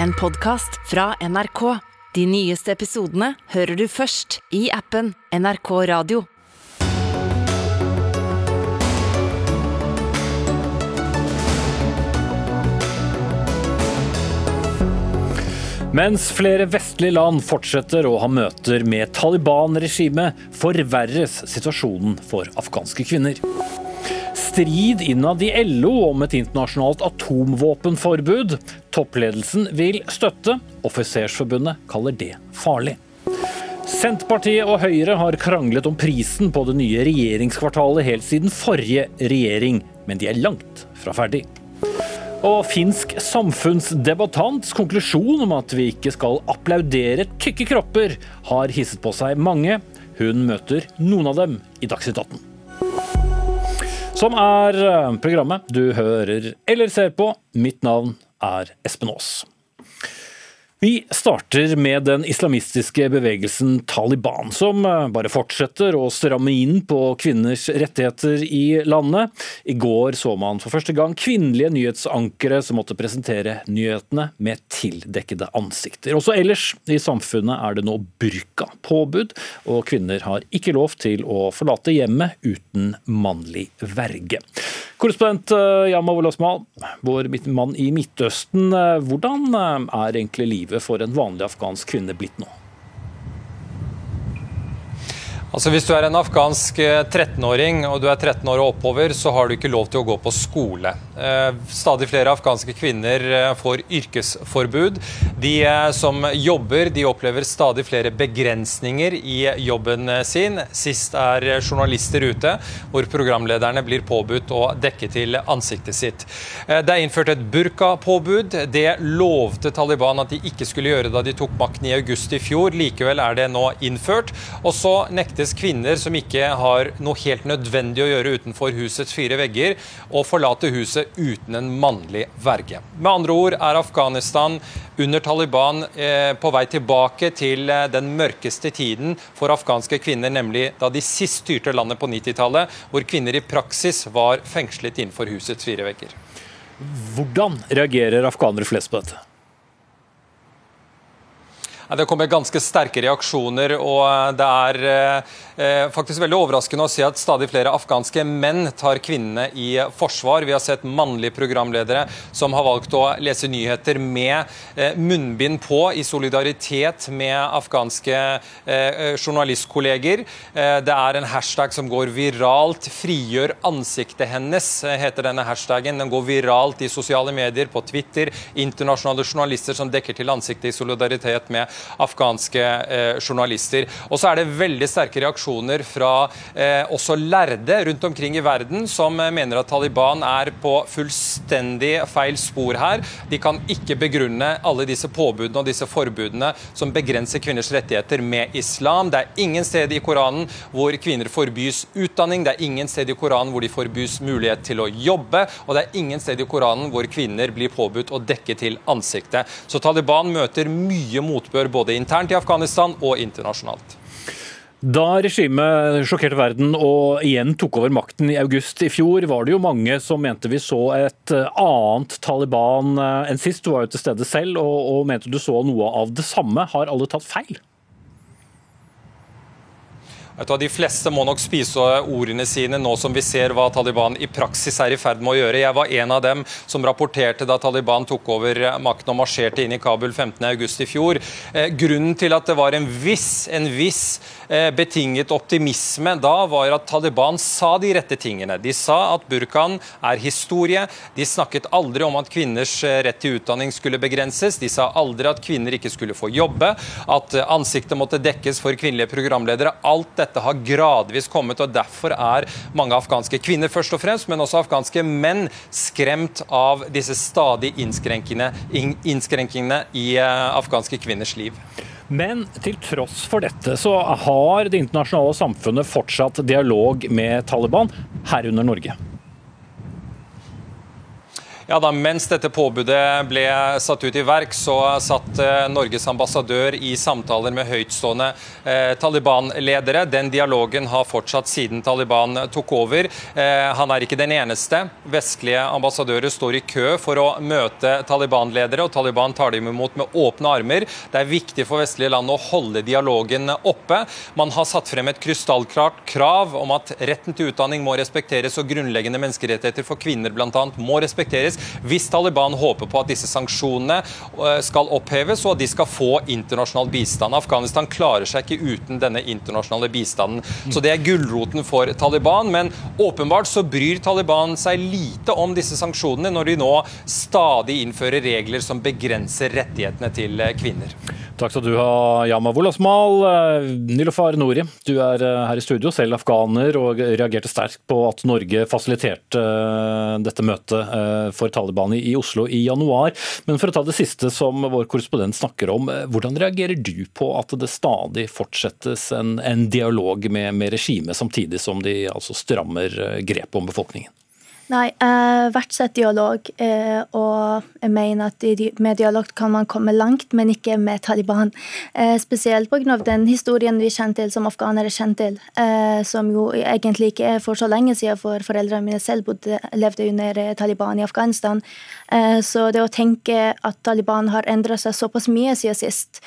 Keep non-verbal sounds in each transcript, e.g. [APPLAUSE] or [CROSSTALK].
en podkast fra NRK. De nyeste episodene hører du først i appen NRK Radio. Mens flere vestlige land fortsetter å ha møter med Taliban-regimet, forverres situasjonen for afghanske kvinner. Strid innad i LO om et internasjonalt atomvåpenforbud. Toppledelsen vil støtte. Offisersforbundet kaller det farlig. Senterpartiet og Høyre har kranglet om prisen på det nye regjeringskvartalet helt siden forrige regjering, men de er langt fra ferdig. Og finsk samfunnsdebattants konklusjon om at vi ikke skal applaudere tykke kropper, har hisset på seg mange. Hun møter noen av dem i Dagsnytt 18. Som er eh, programmet du hører eller ser på. Mitt navn er Espen Aas. Vi starter med den islamistiske bevegelsen Taliban, som eh, bare fortsetter å stramme inn på kvinners rettigheter i landet. I går så man for første gang kvinnelige nyhetsankere som måtte presentere nyhetene med tildekkede ansikter. Også ellers i samfunnet er det nå burka-påbud, og kvinner har ikke lov til å forlate hjemmet uten mannlig verge. Korrespondent eh, Yama Wolasmal, vår mann i Midtøsten. Eh, hvordan er egentlig livet livet for en vanlig afghansk kvinne blitt nå? Altså Hvis du er en afghansk 13-åring eh, og du er 13 år og oppover, så har du ikke lov til å gå på skole. Eh, stadig flere afghanske kvinner eh, får yrkesforbud. De som jobber, de opplever stadig flere begrensninger i jobben sin. Sist er journalister ute, hvor programlederne blir påbudt å dekke til ansiktet sitt. Det er innført et burkapåbud. Det lovte Taliban at de ikke skulle gjøre da de tok makten i august i fjor. Likevel er det nå innført. Og så nekter nektes kvinner som ikke har noe helt nødvendig å gjøre utenfor husets fire vegger, å forlate huset uten en mannlig verge. Med andre ord er Afghanistan under Taliban eh, på vei tilbake til eh, den mørkeste tiden for afghanske kvinner, nemlig da de sist styrte landet på 90-tallet, hvor kvinner i praksis var fengslet innenfor husets fire vegger. Hvordan reagerer afghanere flest på dette? Det kommer ganske sterke reaksjoner, og eh, det er eh, eh, faktisk veldig overraskende å se at stadig flere afghanske menn tar kvinnene i forsvar. Vi har sett mannlige programledere som har valgt å lese nyheter med munnbind på, i solidaritet med afghanske journalistkolleger. Det er en hashtag som går viralt. 'Frigjør ansiktet hennes' heter denne hashtagen. Den går viralt i sosiale medier, på Twitter. Internasjonale journalister som dekker til ansiktet i solidaritet med afghanske eh, journalister. Og så er det veldig sterke reaksjoner fra eh, også lærde rundt omkring i verden som eh, mener at Taliban er på fullstendig feil spor her. De kan ikke begrunne alle disse påbudene og disse forbudene som begrenser kvinners rettigheter med islam. Det er ingen sted i Koranen hvor kvinner forbys utdanning, det er ingen sted i Koranen hvor de forbys mulighet til å jobbe, og det er ingen sted i Koranen hvor kvinner blir påbudt å dekke til ansiktet. Så Taliban møter mye motbør både internt i Afghanistan og internasjonalt. Da regimet sjokkerte verden og igjen tok over makten i august i fjor, var det jo mange som mente vi så et eh, annet Taliban eh, enn sist. Du var jo til stede selv og, og mente du så noe av det samme. Har alle tatt feil? De fleste må nok spise ordene sine nå som vi ser hva Taliban i praksis er i ferd med å gjøre. Jeg var en av dem som rapporterte da Taliban tok over makten og marsjerte inn i Kabul 15.8 i fjor. Eh, grunnen til at det var en viss, en viss eh, betinget optimisme da, var at Taliban sa de rette tingene. De sa at burkaen er historie. De snakket aldri om at kvinners eh, rett til utdanning skulle begrenses. De sa aldri at kvinner ikke skulle få jobbe, at ansiktet måtte dekkes for kvinnelige programledere. Alt dette har gradvis kommet, og derfor er mange afghanske kvinner først og fremst, men også afghanske menn skremt av disse stadig innskrenkingene i eh, afghanske kvinners liv. Men til tross for dette så har det internasjonale samfunnet fortsatt dialog med Taliban, herunder Norge. Ja da, Mens dette påbudet ble satt ut i verk, så satt eh, Norges ambassadør i samtaler med høytstående eh, Taliban-ledere. Den dialogen har fortsatt siden Taliban tok over. Eh, han er ikke den eneste. Vestlige ambassadører står i kø for å møte Taliban-ledere, og Taliban tar dem imot med åpne armer. Det er viktig for vestlige land å holde dialogen oppe. Man har satt frem et krystallklart krav om at retten til utdanning må respekteres, og grunnleggende menneskerettigheter for kvinner bl.a. må respekteres respekteres hvis Taliban håper på at disse sanksjonene eh, skal oppheves og at de skal få internasjonal bistand. Afghanistan klarer seg ikke uten denne internasjonale bistanden. Så Det er gulroten for Taliban, men åpenbart så bryr Taliban seg lite om disse sanksjonene når de nå stadig innfører regler som begrenser rettighetene til eh, kvinner. Takk skal du ha, Yama Wolasmal. Eh, Nilofar Nori, du er her i studio, selv afghaner, og reagerte sterkt på at Norge fasiliterte dette møtet for Taliban i Oslo i januar. Men for å ta det siste som vår korrespondent snakker om, eh, hvordan reagerer du på at det stadig fortsettes en, en dialog med, med regimet, samtidig som de altså strammer eh, grepet om befolkningen? Nei, jeg sett dialog, eh, og jeg mener at med dialog kan man komme langt, men ikke med Taliban. Eh, spesielt pga. den historien vi kjenner til, som afghanere kjenner til, eh, som jo egentlig ikke er for så lenge siden, for foreldrene mine selv bodde, levde under Taliban i Afghanistan. Så det å tenke at Taliban har endra seg såpass mye siden sist,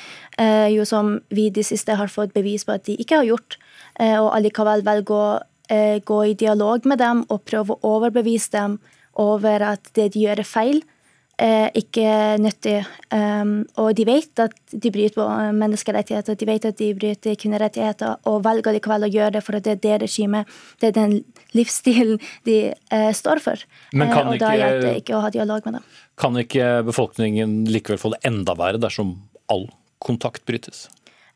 jo som vi de siste har fått bevis på at de ikke har gjort, og allikevel velger å Eh, gå i dialog med dem og prøve å overbevise dem over at det de gjør, er feil. Eh, ikke nyttig. Um, og de vet at de bryter menneskerettigheter, de vet at de bryter kvinnerettigheter, og velger likevel å gjøre det for at det er det regimet, det er den livsstilen de uh, står for. Og da hjelper det ikke å ha dialog med dem. Kan ikke befolkningen likevel få det enda verre dersom all kontakt brytes?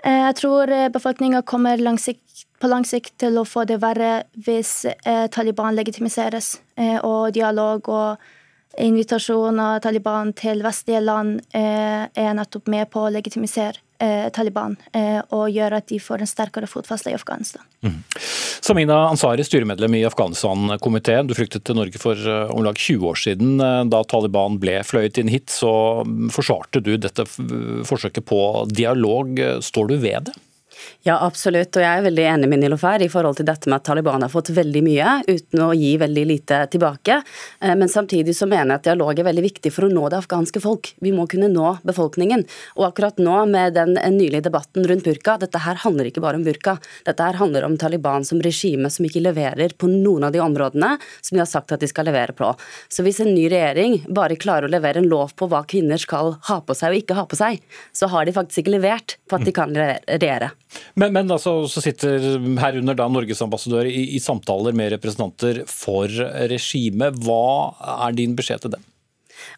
Uh, jeg tror befolkninga kommer langsikt på lang sikt til å få det verre hvis eh, Taliban legitimiseres. Eh, og dialog og invitasjon av Taliban til vestlige land eh, er nettopp med på å legitimisere eh, Taliban eh, og gjøre at de får en sterkere fotfeste i Afghanistan. Mm. Samina Ansari, styremedlem i Afghanistan-komiteen. Du flyktet til Norge for eh, om lag 20 år siden. Da Taliban ble fløyet inn hit, så forsvarte du dette forsøket på dialog. Står du ved det? Ja, absolutt. Og jeg er veldig enig med Nilofer i forhold til dette med at Taliban har fått veldig mye uten å gi veldig lite tilbake. Eh, men samtidig så mener jeg at dialog er veldig viktig for å nå det afghanske folk. Vi må kunne nå befolkningen. Og akkurat nå med den nylige debatten rundt burka, dette her handler ikke bare om burka. Dette her handler om Taliban som regime som ikke leverer på noen av de områdene som de har sagt at de skal levere på. Så hvis en ny regjering bare klarer å levere en lov på hva kvinner skal ha på seg og ikke ha på seg, så har de faktisk ikke levert på at de kan regjere. Men, men altså, så sitter herunder da Norges ambassadør i, i samtaler med representanter for regimet. Hva er din beskjed til dem?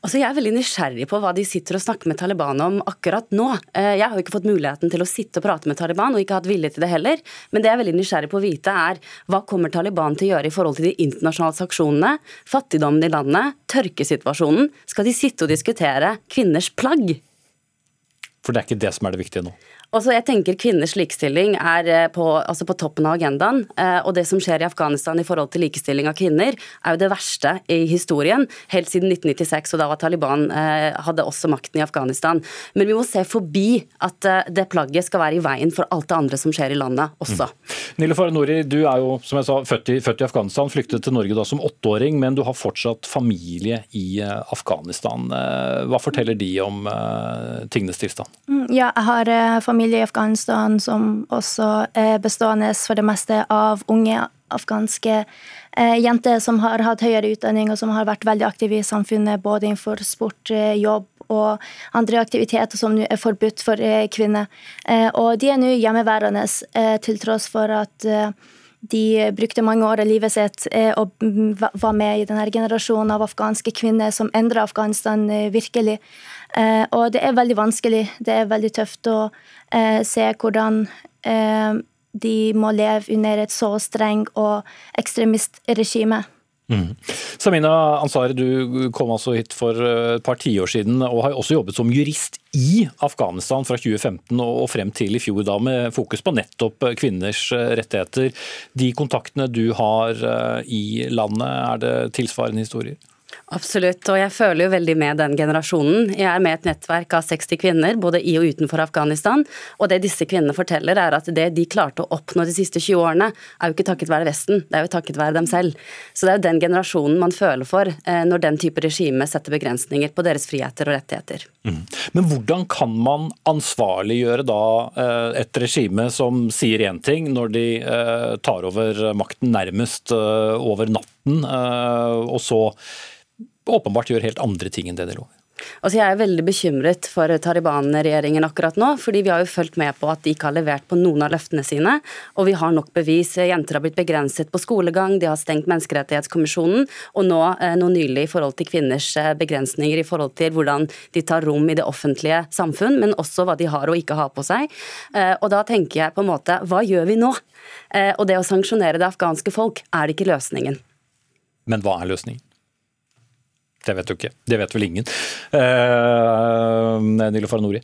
Altså, jeg er veldig nysgjerrig på hva de sitter og snakker med Taliban om akkurat nå. Eh, jeg har jo ikke fått muligheten til å sitte og prate med Taliban, og ikke hatt vilje til det heller. Men det jeg er veldig nysgjerrig på å vite, er hva kommer Taliban til å gjøre i forhold til de internasjonale sanksjonene, fattigdommen i landet, tørkesituasjonen? Skal de sitte og diskutere kvinners plagg? For det er ikke det som er det viktige nå? Også jeg tenker Kvinners likestilling er eh, på, altså på, toppen av agendaen. Eh, og det som skjer i Afghanistan i forhold til likestilling av kvinner, er jo det verste i historien. Helt siden 1996, og da var Taliban eh, hadde også makten i Afghanistan. Men vi må se forbi at det plagget skal være i veien for alt det andre som skjer i landet også. Mm. Nille Farinori, du er jo som jeg sa, født i, født i Afghanistan, flyktet til Norge da som åtteåring, men du har fortsatt familie i Afghanistan. Hva forteller de om tingenes tilstand? Mm, ja, jeg har familie familie i Afghanistan som også er bestående for det meste av unge afghanske eh, jenter som har hatt høyere utdanning og som har vært veldig aktive i samfunnet, både innenfor sport, eh, jobb og andre aktiviteter som nå er forbudt for eh, kvinner. Og de er nå hjemmeværende til tross for at de brukte mange år av livet sitt og var med i denne generasjonen av afghanske kvinner som endra Afghanistan virkelig. Eh, og det er veldig vanskelig. Det er veldig tøft å eh, se hvordan eh, de må leve under et så streng og ekstremistregime. Mm. Samina Ansari, du kom altså hit for et par tiår siden og har også jobbet som jurist i Afghanistan fra 2015 og frem til i fjor, da med fokus på nettopp kvinners rettigheter. De kontaktene du har i landet, er det tilsvarende historier? Absolutt, og jeg føler jo veldig med den generasjonen. Jeg er med et nettverk av 60 kvinner, både i og utenfor Afghanistan, og det disse kvinnene forteller er at det de klarte å oppnå de siste 20 årene, er jo ikke takket være Vesten, det er jo takket være dem selv. Så det er jo den generasjonen man føler for eh, når den type regime setter begrensninger på deres friheter og rettigheter. Mm. Men hvordan kan man ansvarliggjøre da eh, et regime som sier én ting, når de eh, tar over makten nærmest over natten, og så åpenbart gjør helt andre ting enn det de lover. Altså jeg er veldig bekymret for Taliban-regjeringen akkurat nå, fordi vi har jo fulgt med på at de ikke har levert på noen av løftene sine, og vi har nok bevis. Jenter har blitt begrenset på skolegang, de har stengt Menneskerettighetskommisjonen, og nå, noe nylig i forhold til kvinners eh, begrensninger i forhold til hvordan de tar rom i det offentlige samfunn, men også hva de har og ikke har på seg. Eh, og da tenker jeg på en måte, hva gjør vi nå? Og det å sanksjonere det afghanske folk, er det ikke løsningen. Men hva er løsningen? Det vet du ikke. Det vet vel ingen. Uh, Nilo Faranori?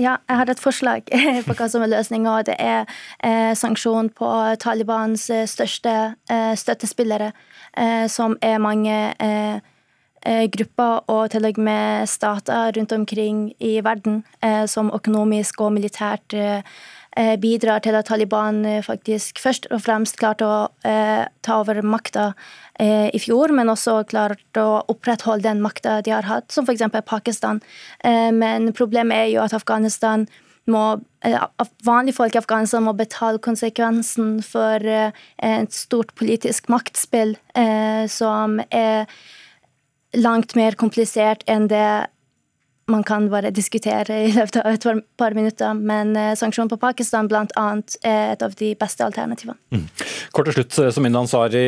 Ja, jeg har et forslag [LAUGHS] på hva som er løsninga. Det er eh, sanksjon på Talibans eh, største eh, støttespillere, eh, som er mange eh, grupper og til og med stater rundt omkring i verden, som økonomisk og militært bidrar til at Taliban faktisk først og fremst klarte å ta over makta Eh, i fjor, men også klart å opprettholde den makta de har hatt, som f.eks. Pakistan. Eh, men problemet er jo at Afghanistan må eh, Vanlige folk i Afghanistan må betale konsekvensen for et stort politisk maktspill som er langt mer komplisert enn det man kan bare diskutere i løpet av et par minutter. Men eh, sanksjon på Pakistan annet er et av de beste alternativene. Mm. Kort til slutt, eh, som Ansari,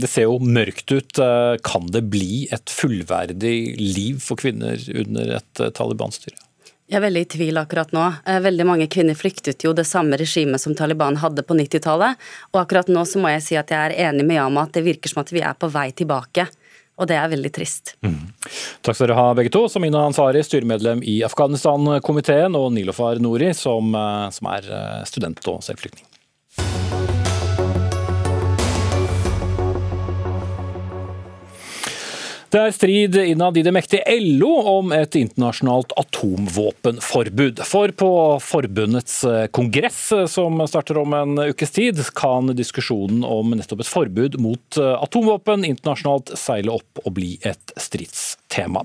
det ser jo mørkt ut. Eh, kan det bli et fullverdig liv for kvinner under et Taliban-styre? Jeg er veldig i tvil akkurat nå. Veldig mange kvinner flyktet jo det samme regimet som Taliban hadde på 90-tallet. Og akkurat nå så må jeg si at jeg er enig med Yama at det virker som at vi er på vei tilbake og det er veldig trist. Mm. Takk skal dere ha begge to. Samina Ansari, styremedlem i Afghanistan-komiteen, og Nilofar Nori, som, eh, som er eh, student og selvflyktning. Det er strid innad i det mektige LO om et internasjonalt atomvåpenforbud. For på forbundets eh, kongress, eh, som starter om en ukes tid, kan diskusjonen om nettopp et forbud mot eh, atomvåpen internasjonalt seile opp og bli et stridstema.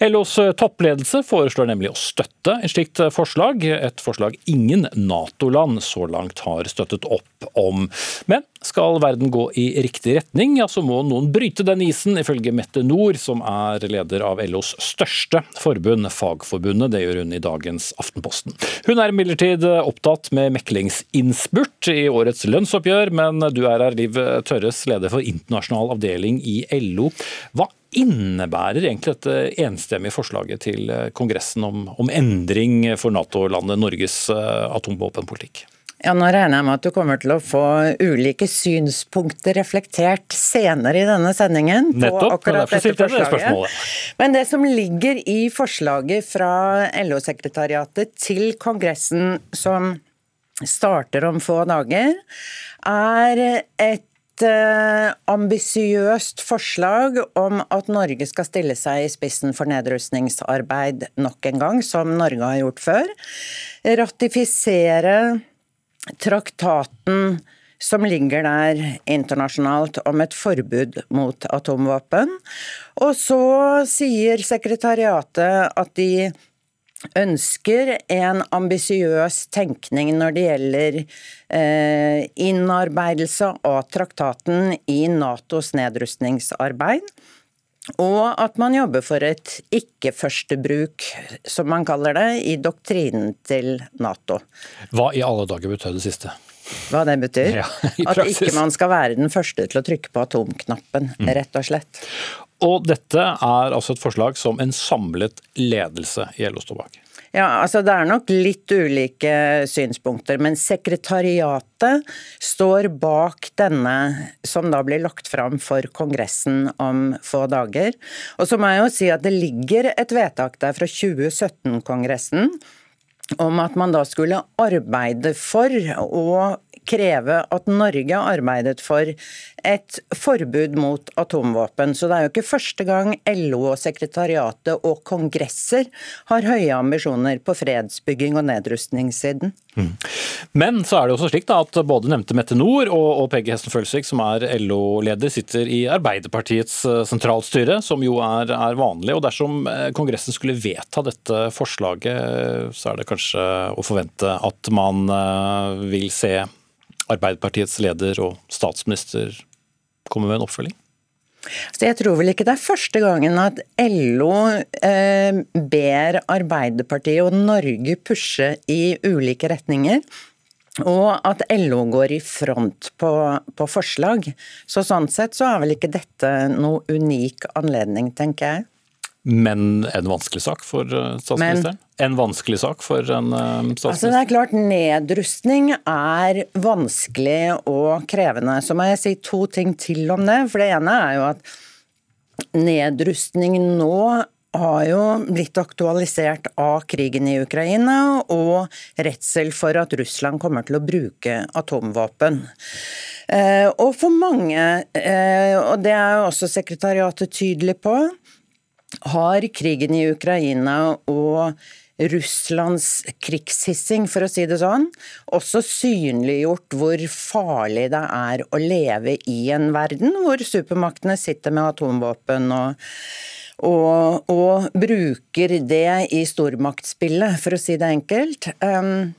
LOs toppledelse foreslår nemlig å støtte et slikt forslag, et forslag ingen Nato-land så langt har støttet opp om. Men skal verden gå i riktig retning, ja, så må noen bryte den isen, ifølge Mette Nord, som er leder av LOs største forbund, Fagforbundet. Det gjør hun i dagens Aftenposten. Hun er imidlertid opptatt med meklingsinnspurt i årets lønnsoppgjør, men du er her, Liv Tørres, leder for internasjonal avdeling i LO. Hva innebærer egentlig dette enstemmige forslaget til Kongressen om, om endring for Nato-landet Norges eh, atomvåpenpolitikk? Ja, Nå regner jeg med at du kommer til å få ulike synspunkter reflektert senere i denne sendingen. på Nettopp, akkurat dette forslaget. Men det som ligger i forslaget fra LO-sekretariatet til Kongressen, som starter om få dager, er et uh, ambisiøst forslag om at Norge skal stille seg i spissen for nedrustningsarbeid nok en gang, som Norge har gjort før. Ratifisere traktaten som ligger der internasjonalt om et forbud mot atomvåpen. Og så sier sekretariatet at de ønsker en ambisiøs tenkning når det gjelder eh, innarbeidelse av traktaten i Natos nedrustningsarbeid. Og at man jobber for et ikke-førstebruk, som man kaller det, i doktrinen til Nato. Hva i alle dager betød det siste? Hva det betyr? [LAUGHS] Ja, at ikke man skal være den første til å trykke på atomknappen, mm. rett og slett. Og dette er altså et forslag som en samlet ledelse i LO står bak? Ja, altså Det er nok litt ulike synspunkter, men sekretariatet står bak denne som da blir lagt fram for Kongressen om få dager. Og så må jeg jo si at det ligger et vedtak der fra 2017-kongressen om at man da skulle arbeide for å kreve at Norge arbeidet for et forbud mot atomvåpen. Så det er jo ikke første gang LO og sekretariatet og kongresser har høye ambisjoner på fredsbygging og nedrustningssiden. Men så er det også slik da, at både nevnte Mette Nord og, og Peggy Hesten Følsvik, som er LO-leder, sitter i Arbeiderpartiets eh, sentralstyre, som jo er, er, vanlig. og Dersom eh, Kongressen skulle vedta dette forslaget, så er det kanskje å forvente at man eh, vil se Arbeiderpartiets leder og statsminister komme med en oppfølging? Så jeg tror vel ikke det er første gangen at LO eh, ber Arbeiderpartiet og Norge pushe i ulike retninger. Og at LO går i front på, på, forslag. Så sånn sett så er vel ikke dette noe unik anledning, tenker jeg. Men en vanskelig sak for eh, statsministeren? Men, en vanskelig sak for en statsminister? Altså det er klart, Nedrustning er vanskelig og krevende. Så må jeg si to ting til om det. For det ene er jo at nedrustning nå har jo blitt aktualisert av krigen i Ukraina og redsel for at Russland kommer til å bruke atomvåpen. Eh, og for mange, eh, og det er jo også sekretariatet tydelig på, har krigen i Ukraina og Russlands krigshissing, for å si det sånn, også synliggjort hvor farlig det er å leve i en verden hvor supermaktene sitter med atomvåpen og, og, og bruker det i stormaktspillet, for å si det enkelt. Um,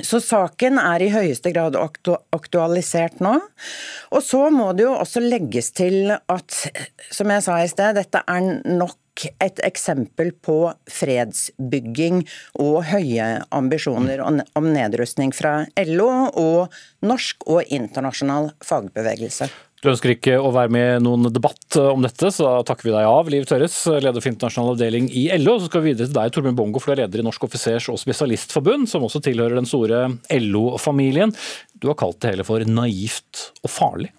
så saken er i høyeste grad aktualisert nå. Og så må det jo også legges til at, som jeg sa i sted, dette er nok et eksempel på fredsbygging og høye ambisjoner om nedrustning fra LO og norsk og internasjonal fagbevegelse. Du ønsker ikke å være med i noen debatt om dette, så da takker vi deg av, Liv Tørres, leder for internasjonal avdeling i LO. Så skal vi videre til deg, Torbjørn Bongo, for du er leder i Norsk offisers- og spesialistforbund, som også tilhører den store LO-familien. Du har kalt det hele for naivt og farlig.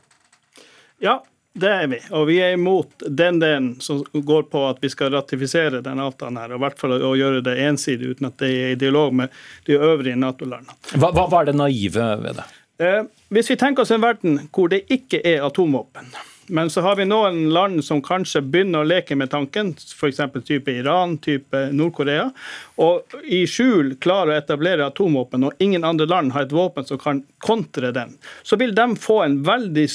Ja, det er vi, og vi er imot den delen som går på at vi skal ratifisere den avtalen her, og i hvert fall å gjøre det ensidig uten at det er i dialog med de øvrige Nato-landene. Hva, hva, er det naive ved det? Eh, hvis vi tenker oss en verden hvor det ikke er atomvåpen, men så har vi noen land som kanskje begynner å leke med tanken, f.eks. type Iran, type Nord-Korea, og i skjul klarer å etablere atomvåpen, og ingen andre land har et våpen som kan kontre den, så vil de få en veldig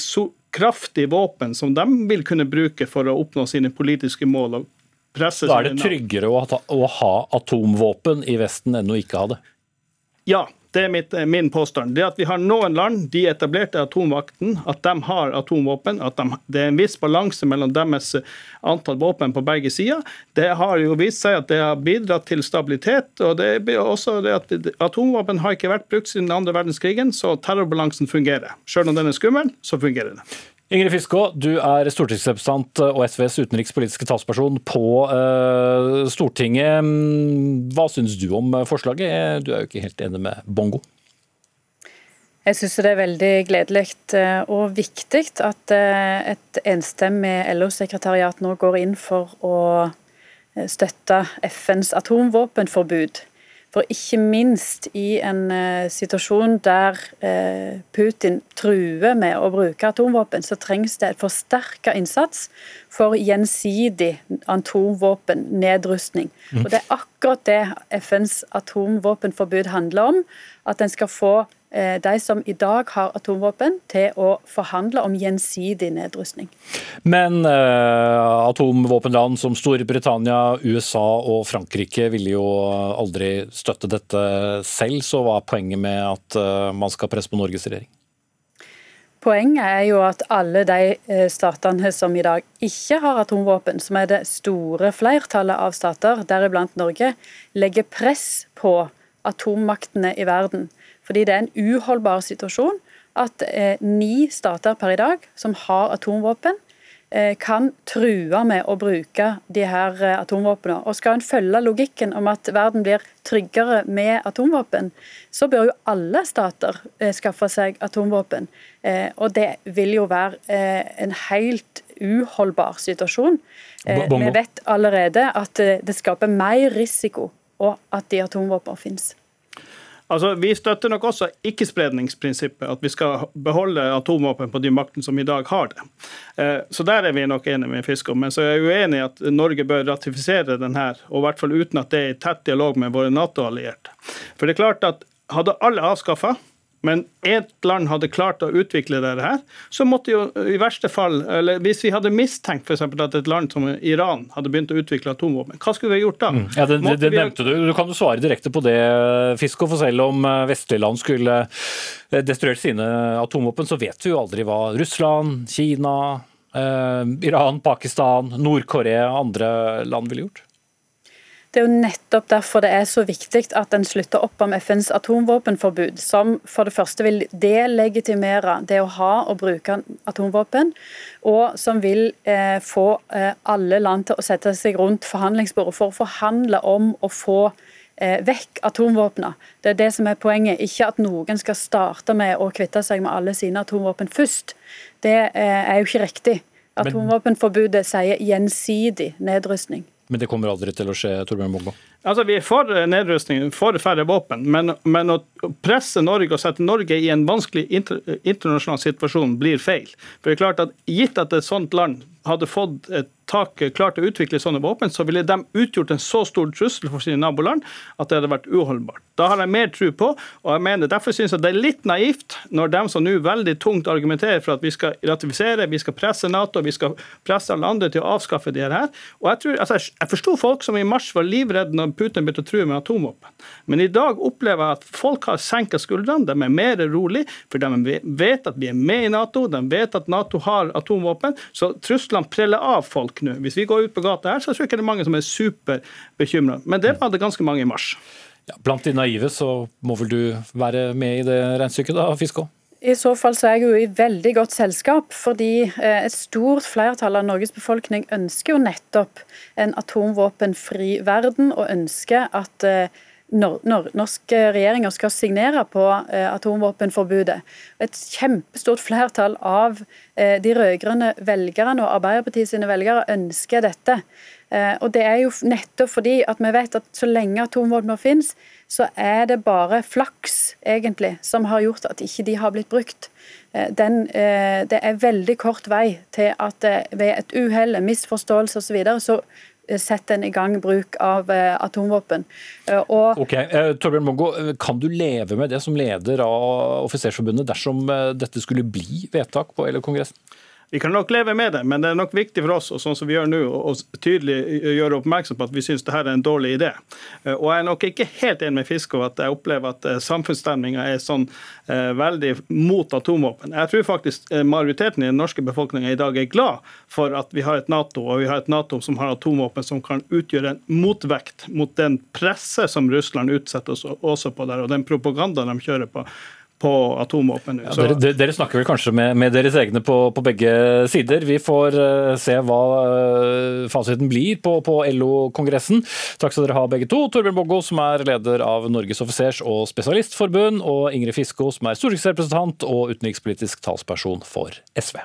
kraftig våpen som de vil kunne bruke for å oppnå sine politiske mål. og presse Da er det tryggere å ha, å ha atomvåpen i Vesten enn å ikke ha det? Ja, det er mitt, min påstand. Det at vi har noen land, de etablerte atomvakten, at de har atomvåpen, at de, det er en viss balanse mellom deres antall våpen på begge sider, det har jo vist seg at det har bidratt til stabilitet. og det er også det at Atomvåpen har ikke vært brukt siden andre verdenskrigen, så terrorbalansen fungerer. Selv om den er skummel, så fungerer den. Ingrid Fiskå, du er stortingsrepresentant og SVs utenrikspolitiske talsperson på uh, Stortinget. Hva syns du om forslaget? Du er jo ikke helt enig med Bongo? Jeg syns det er veldig gledelig eh, og viktig at eh, et enstemmig LO-sekretariat nå går inn for å støtte FNs atomvåpenforbud. For ikke minst i en uh, situasjon der uh, Putin truer med å bruke atomvåpen, så trengs det et forsterka innsats for gjensidig atomvåpennedrustning. Mm. Og Det er akkurat det FNs atomvåpenforbud handler om. At en skal få de som i dag har atomvåpen, til å forhandle om gjensidig nedrustning. Men eh, atomvåpenland som Storbritannia, USA og Frankrike ville jo aldri støtte dette selv, så hva er poenget med at eh, man skal presse på Norges regjering? Poenget er jo at alle de statene som i dag ikke har atomvåpen, som er det store flertallet av stater, deriblant Norge, legger press på atommaktene i verden fordi det er en uholdbar situasjon at eh, ni stater per i dag som har atomvåpen, eh, kan true med å bruke de her eh, atomvåpnene. Og skal en følge logikken om at verden blir tryggere med atomvåpen, så bør jo alle stater eh, skaffe seg atomvåpen. Eh, og det vil jo være eh, en helt uholdbar situasjon. vi vet allerede at det skaper mer risiko og at de atomvåpnene finnes. Altså, Vi støtter nok også ikke-spredningsprinsippet, at vi skal beholde atomvåpen på de maktene som i dag har det. Eh, så der er vi nok enige med Fiskov. Men så er jeg uenig i at Norge bør ratifisere den her, og i hvert fall uten at det er i tett dialog med våre Nato-allierte. For det er klart at hadde alle avskaffa men ett land hadde klart å utvikle dette her, så måtte jo i verste fall eller Hvis vi hadde mistenkt eksempel, at et land som Iran hadde begynt å utvikle atomvåpen, hva skulle vi gjort da? Mm. Ja, det, det, det nevnte du. Du kan jo svare direkte på det, Fisko. For selv om eh, vestlige land skulle eh, destruert sine atomvåpen, så vet vi jo aldri hva Russland, Kina, eh, Iran, Pakistan, Nord-Korea og andre land ville gjort. Det er jo nettopp derfor det er så viktig at en slutter opp om FNs atomvåpenforbud, som for det første vil delegitimere det å ha og bruke atomvåpen, og som vil eh, få eh, alle land til å sette seg rundt forhandlingsbordet for å forhandle om å få eh, vekk atomvåpnene. Det er det som er poenget, ikke at noen skal starte med å kvitte seg med alle sine atomvåpen først. Det eh, er jo ikke riktig. Atomvåpenforbudet sier gjensidig nedrustning. Men det kommer aldri til å skje, Torbjørn Bongo? Altså, Vi er for nedrustning, for færre våpen, men, men, å presse Norge og sette Norge i en vanskelig inter, internasjonal situasjon blir feil. For det er klart at Gitt at et sånt land hadde fått et tak klart å utvikle sånne våpen, så ville de utgjort en så stor trussel for sine naboland at det hadde vært uholdbart. Da har jeg mer tro på, og jeg mener derfor synes jeg det er litt naivt når de som nå veldig tungt argumenterer for at vi skal ratifisere, vi skal presse Nato, vi skal presse alle andre til å avskaffe de her. Og Jeg tror, altså jeg forsto folk som i mars var livredde når Putin begynte å true med atomvåpen. Men i dag opplever jeg at folk har senket skuldrene, de er mer rolig, for de vet at vi er med i Nato, de vet at Nato har atomvåpen. Så truslene preller av folk nå. Hvis vi går ut på gata her, så tror jeg ikke det er mange som er superbekymra. Men det var det ganske mange i mars. Ja, blant de naive så må vel du være med i det regnestykket da, Fiskå? I så fall så er jeg jo i veldig godt selskap, fordi eh, et stort flertall av Norges befolkning ønsker jo nettopp en atomvåpenfri verden, og ønsker at eh, norske regjeringer skal signere på eh, atomvåpenforbudet. Et kjempestort flertall av eh, de rød-grønne velgerne og Arbeiderpartiet sine velgere ønsker dette. Eh, og Det er jo nettopp fordi at vi vet at så lenge atomvåpen finnes, så er det bare flaks egentlig som har gjort at ikke de har blitt brukt. Den, det er veldig kort vei til at ved et uhell, misforståelse osv. Så, videre, så setter en i gang bruk av eh, atomvåpen. Eh, og ok, eh, Torbjørn Mongo, Kan du leve med det som leder av Offisersforbundet dersom dette skulle bli vedtak på LO-kongressen? Vi kan nok leve med det, men det er nok viktig for oss og sånn som vi gjør nå, å tydelig gjøre oppmerksom på at vi syns dette er en dårlig idé. Eh, og Jeg er nok ikke helt enig med Fiskov at jeg opplever at eh, samfunnsstemninga er sånn eh, veldig mot atomvåpen. Jeg tror faktisk eh, majoriteten i den norske befolkninga i dag er glad for at vi har et Nato, og vi har et Nato som har atomvåpen som kan utgjøre en motvekt mot den presset som Russland utsetter oss også på der, og den propagandaen de kjører på på atomvåpen. Ja, dere, dere, snakker vel kanskje med, med deres egne på, på, begge sider. Vi får uh, se hva uh, fasiten blir på, på LO-kongressen. Takk skal dere ha begge to. Torbjørn Boggo, som er leder av Norges offisers- og spesialistforbund, og Ingrid Fisko, som er stortingsrepresentant og utenrikspolitisk talsperson for SV.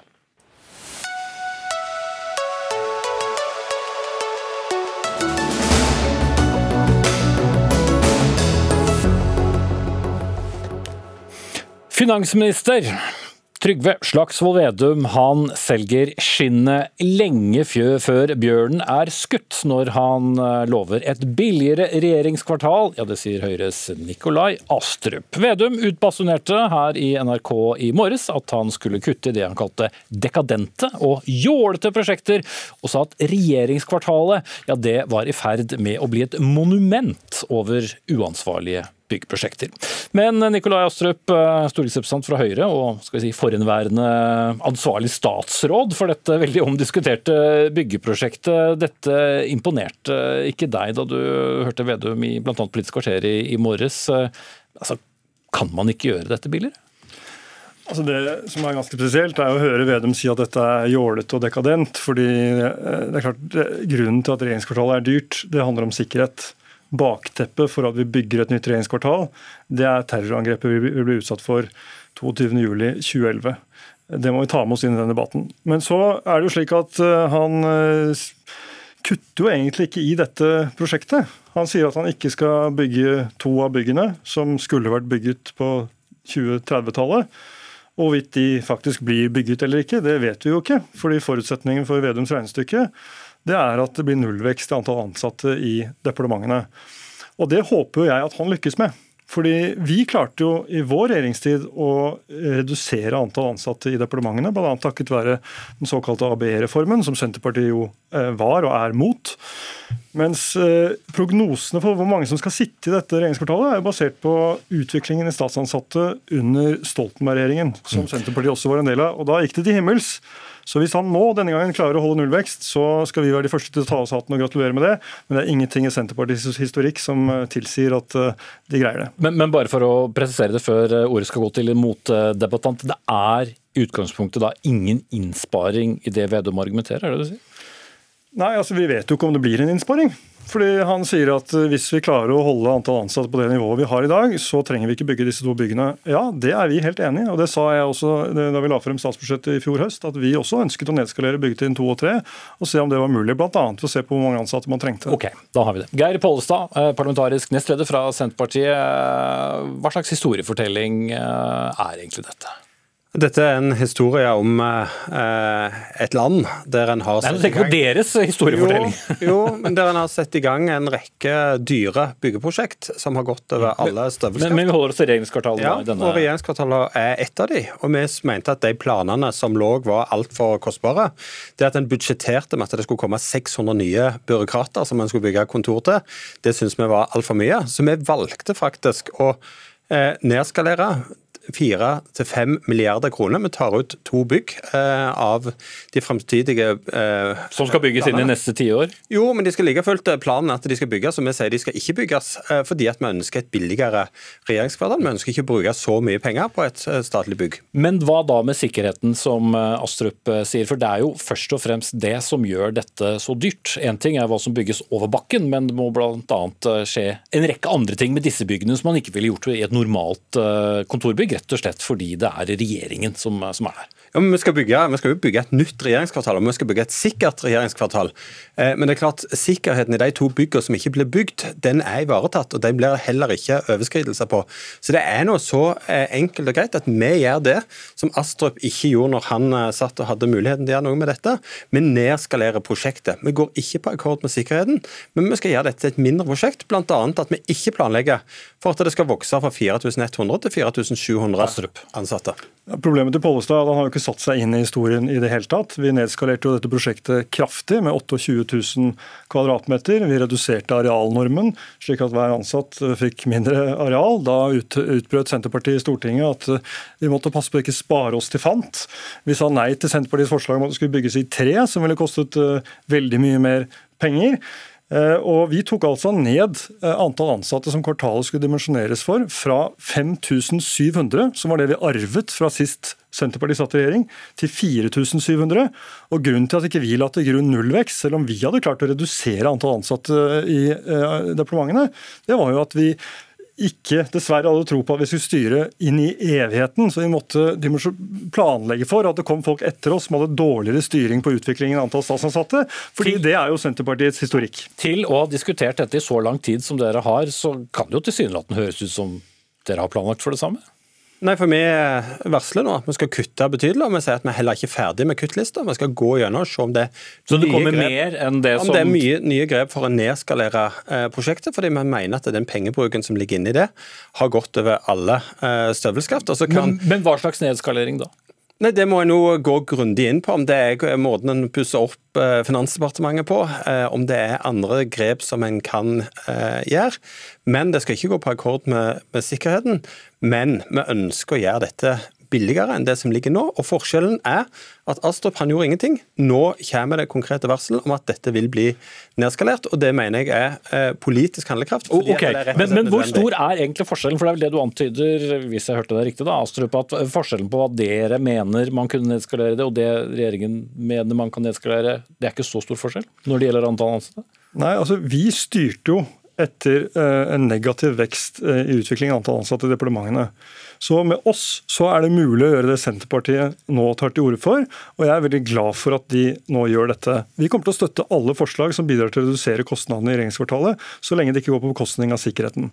Finansminister Trygve Slagsvold Vedum han selger skinnet lenge før bjørnen er skutt, når han eh, lover et billigere regjeringskvartal. Ja, det sier Høyres Nikolai Astrup. Vedum utbasunerte her i NRK i morges at han skulle kutte i det han kalte dekadente og jålete prosjekter, og sa at regjeringskvartalet ja, det var i ferd med å bli et monument over uansvarlige byggeprosjekter. Men Nikolai Astrup, eh, stortingsrepresentant fra Høyre og skal vi si, forhenværende ansvarlig statsråd for dette veldig omdiskuterte byggeprosjektet. Dette imponerte ikke deg da du hørte Vedum i bl.a. Politisk kvarter i, i morges. Altså, kan man ikke gjøre dette billigere? Altså det som er ganske spesielt, er å høre Vedum si at dette er jålete og dekadent. fordi eh, det er klart, Grunnen til at regjeringskvartalet er dyrt, det handler om sikkerhet bakteppet for at vi bygger et nytt regjeringskvartal, det er terrorangrepet vi ble utsatt for 22.07.2011. Det må vi ta med oss inn i den debatten. Men så er det jo slik at eh, han eh, kutter jo egentlig ikke i dette prosjektet. Han sier at han ikke skal bygge to av byggene som skulle vært bygget på 2030-tallet. Og Hvorvidt de faktisk blir bygget eller ikke, det vet vi jo ikke. fordi Forutsetningen for Vedums regnestykke det er at det blir nullvekst i antall ansatte i departementene. Og Det håper jeg at han lykkes med. Fordi Vi klarte jo i vår regjeringstid å redusere antall ansatte i departementene, bl.a. takket være den såkalte ABE-reformen, som Senterpartiet jo eh, var og er mot. Mens eh, prognosene for hvor mange som skal sitte i dette regjeringskvartalet, er basert på utviklingen i statsansatte under Stoltenberg-regjeringen, som mm. Senterpartiet også var en del av. Og Da gikk det til himmels. Så hvis han nå denne gangen klarer å holde nullvekst, så skal vi være de første til å ta oss hatten og gratulere med det. Men det er ingenting i Senterpartiets historikk som eh, tilsier at eh, de greier det. Men, men bare for å presisere det før eh, ordet skal gå til motdebattant. Det er i utgangspunktet da ingen innsparing i det Vedum argumenterer, er det det du sier? Nei, altså Vi vet jo ikke om det blir en innsparing. Fordi Han sier at eh, hvis vi klarer å holde antall ansatte på det nivået vi har i dag, så trenger vi ikke bygge disse to byggene. Ja, det er vi helt enig i. Og det sa jeg også da vi la frem statsbudsjettet i fjor høst, at vi også ønsket å nedskalere byggetrinn to og tre, og se om det var mulig. Bl.a. ved å se på hvor mange ansatte man trengte. Ok, da har vi det. Geir Pollestad, eh, parlamentarisk nestleder fra Senterpartiet. Hva slags historiefortelling eh, er egentlig dette? Dette er en historie om eh, et land der en har sett i gang deres historiefortelling. Jo, jo, [LAUGHS] men der en har sett i gang en rekke dyre byggeprosjekt som har gått over alle støvelskaft. Men, men, vi holder oss til regjeringskvartalet? Ja, denne... og regjeringskvartalet er ett av de. Og vi mente at de planene som lå var altfor kostbare. Det at en budsjetterte med at det skulle komme 600 nye byråkrater som en skulle bygge kontor til, det syns vi var altfor mye. Så vi valgte faktisk å eh, nedskalere fire til fem milliarder kroner. Vi tar ut to bygg eh, av de fremtidige eh, Som skal bygges inn i neste tiår? Jo, men de skal like fullt eh, planen at de skal bygges. Og vi sier de skal ikke bygges eh, fordi at vi ønsker et billigere regjeringskvartal. Vi ønsker ikke å bruke så mye penger på et eh, statlig bygg. Men hva da med sikkerheten, som eh, Astrup sier? For det er jo først og fremst det som gjør dette så dyrt. Én ting er hva som bygges over bakken, men det må bl.a. skje en rekke andre ting med disse byggene som man ikke ville gjort i et normalt kontorbygg rett og slett fordi det er regjeringen som, som er der. Ja, men vi skal, bygge, vi skal jo bygge et nytt regjeringskvartal, og vi skal bygge et sikkert regjeringskvartal. Eh, men det er klart, sikkerheten i de to byggene som ikke blir bygd, den er ivaretatt. Og den blir heller ikke overskridelser på. Så det er noe så eh, enkelt og greit at vi gjør det som Astrup ikke gjorde når han eh, satt og hadde muligheten til å gjøre noe med dette. Vi nedskalerer prosjektet. Vi går ikke på akkord med sikkerheten, men vi skal gjøre dette til et mindre prosjekt. Bl.a. at vi ikke planlegger for at det skal vokse fra 4100 til 4700 ansatte. Problemet til Pollestad han har jo ikke satt seg inn i historien i det hele tatt. Vi nedskalerte jo dette prosjektet kraftig, med 28 000 kvadratmeter. Vi reduserte arealnormen, slik at hver ansatt fikk mindre areal. Da ut, utbrøt Senterpartiet i Stortinget at vi måtte passe på å ikke spare oss til fant. Vi sa nei til Senterpartiets forslag om at det skulle bygges i tre, som ville kostet uh, veldig mye mer penger. Eh, og Vi tok altså ned eh, antall ansatte som kvartalet skulle dimensjoneres for, fra 5700, som var det vi arvet fra sist Senterpartiet satt i regjering, til 4700. Og Grunnen til at ikke vi la til grunn nullvekst, selv om vi hadde klart å redusere antall ansatte i eh, departementene, det var jo at vi ikke dessverre hadde tro på at vi skulle styre inn i evigheten. Så vi måtte planlegge for at det kom folk etter oss som hadde dårligere styring på utviklingen av antall statsansatte. fordi det er jo Senterpartiets historikk. Til å ha diskutert dette i så lang tid som dere har, så kan det jo tilsynelatende høres ut som dere har planlagt for det samme? Nei, for Vi varsler nå at vi skal kutte betydelig, og vi sier at vi er heller ikke er ferdig med kuttlista. Vi skal gå gjennom og se om det, Så det kommer grep, mer enn det som Om det er mye nye grep for å nedskalere eh, prosjektet, fordi vi mener at den pengebruken som ligger inni det, har gått over alle eh, støvelskaft. Men, men hva slags nedskalering da? Nei, Det må jeg nå gå grundig inn på, om det er måten en pusser opp eh, Finansdepartementet på. Eh, om det er andre grep som en kan eh, gjøre. Men det skal ikke gå på akkord med, med sikkerheten. Men vi ønsker å gjøre dette billigere enn det som ligger nå. Og forskjellen er at Astrup han gjorde ingenting. Nå kommer det konkrete varsel om at dette vil bli nedskalert, og det mener jeg er eh, politisk handlekraft. Okay. men, men hvor stor er egentlig forskjellen, for det er vel det du antyder, hvis jeg hørte det riktig, da, Astrup, at forskjellen på hva dere mener man kunne nedskalere det, og det regjeringen mener man kan nedskalere, det er ikke så stor forskjell når det gjelder antall ansatte? Nei, altså vi styrte jo etter eh, en negativ vekst eh, i utviklingen av antall ansatte i departementene. Så med oss så er det mulig å gjøre det Senterpartiet nå tar til orde for, og jeg er veldig glad for at de nå gjør dette. Vi kommer til å støtte alle forslag som bidrar til å redusere kostnadene i regjeringskvartalet, så lenge det ikke går på bekostning av sikkerheten.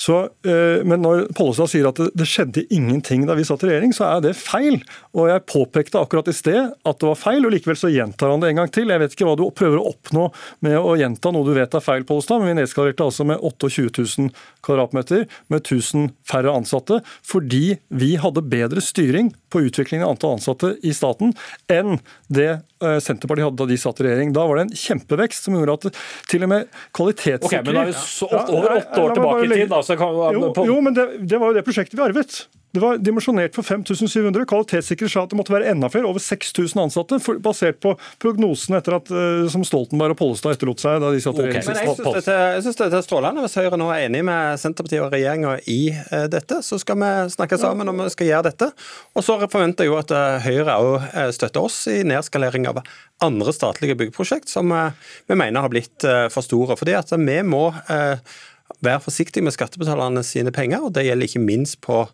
Så, eh, men når Pollestad sier at det, skjedde ingenting da vi satt i regjering, så er det feil. Og jeg påpekte akkurat i sted at det var feil, og likevel så gjentar han det en gang til. Jeg vet ikke hva du prøver å oppnå med å gjenta noe du vet er feil, Pollestad, men vi nedskalerte altså med 28 000 kvadratmeter med 1000 færre ansatte, fordi vi hadde bedre styring på utviklingen av antall ansatte i staten enn det eh, Senterpartiet hadde da de satt i regjering. Da var det en kjempevekst som gjorde at til og med kvalitetssikring Ok, men da er vi så, over åtte år tilbake i tid, da. Så kan, jo, jo, men det, det var jo det prosjektet vi arvet. Det var dimensjonert for 5700. Kvalitetssikrer sa at det måtte være enda flere, over 6000 ansatte, for, basert på prognosene etter at, uh, som Stoltenberg og Pollestad etterlot seg da de satt okay. Men Jeg syns dette er strålende. Hvis Høyre nå er enig med Senterpartiet og regjeringa i uh, dette, så skal vi snakke sammen om vi skal gjøre dette. Og så forventer jeg jo at uh, Høyre òg støtter oss i nedskalering av andre statlige byggeprosjekt som vi mener har blitt for store. Fordi at vi må være forsiktig med skattebetalerne sine penger, og det gjelder ikke minst på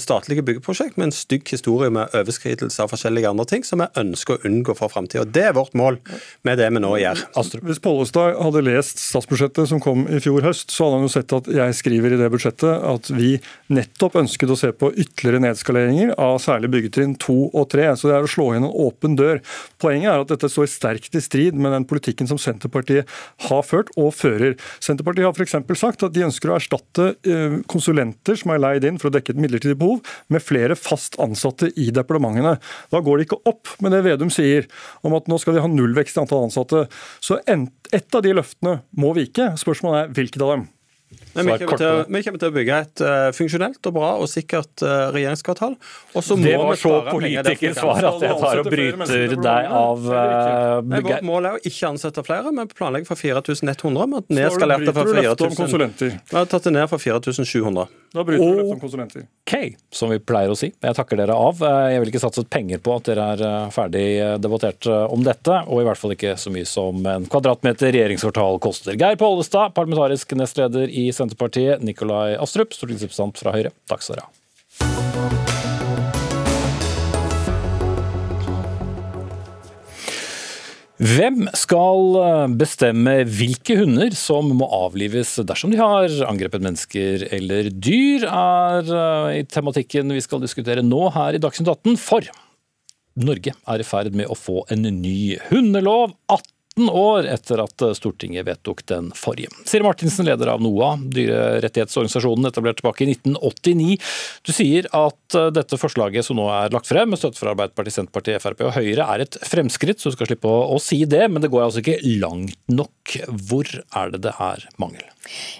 statlige byggeprosjekt med en stygg historie med overskridelse av forskjellige andre ting som vi ønsker å unngå for framtida. Det er vårt mål med det vi nå gjør. Astrup. Hvis Pollestad hadde lest statsbudsjettet som kom i fjor høst, så hadde han jo sett at jeg skriver i det budsjettet at vi nettopp ønsket å se på ytterligere nedskaleringer av særlig byggetrinn to og tre. Så det er å slå inn en åpen dør. Poenget er at dette står sterkt i strid med den politikken som Senterpartiet har ført og fører. Senterpartiet har f.eks. sagt at de ønsker å erstatte eh, konsulenter som er leid inn for å dekke et midlertidig midlertidig behov, med flere fast ansatte i departementene. Da går det ikke opp med det Vedum sier om at nå skal vi ha nullvekst i antall ansatte. Så ett av de løftene må vike. Spørsmålet er hvilket av dem? Men vi kommer, til, vi kommer, til, å bygge et uh, funksjonelt og bra og sikkert uh, regjeringskvartal. det var så politikersvar at jeg tar og bryter deg av uh, Vårt mål er å ikke ansette flere. men planlegger for 4100. Vi har nedskalert det for 4000. Vi har tatt det ned for 4700. Da bryter du løftet om konsulenter. OK, som vi pleier å si. Jeg takker dere av. Jeg vil ikke satset penger på at dere er ferdig debattert om dette, og i hvert fall ikke så mye som en kvadratmeter regjeringskvartal koster. Geir Pollestad, parlamentarisk nestleder i Senterpartiet, Nikolai Astrup, stortingsrepresentant fra Høyre. Takk skal dere ha. Hvem skal bestemme hvilke hunder som må avlives dersom de har angrepet mennesker eller dyr, er eh, i tematikken vi skal diskutere nå her i Dagsnytt 18. For Norge er i ferd med å få en ny hundelov. 18 18 år etter at Stortinget vedtok den forrige. Siri Martinsen, leder av NOA, dyrerettighetsorganisasjonen etablert tilbake i 1989. Du sier at eh, dette forslaget som nå er lagt frem, med støtte fra Arbeiderpartiet, Senterpartiet, Frp og Høyre, er et fremskritt, så du skal slippe å, å si det. Men det går altså ikke langt nok. Hvor er det det er mangel?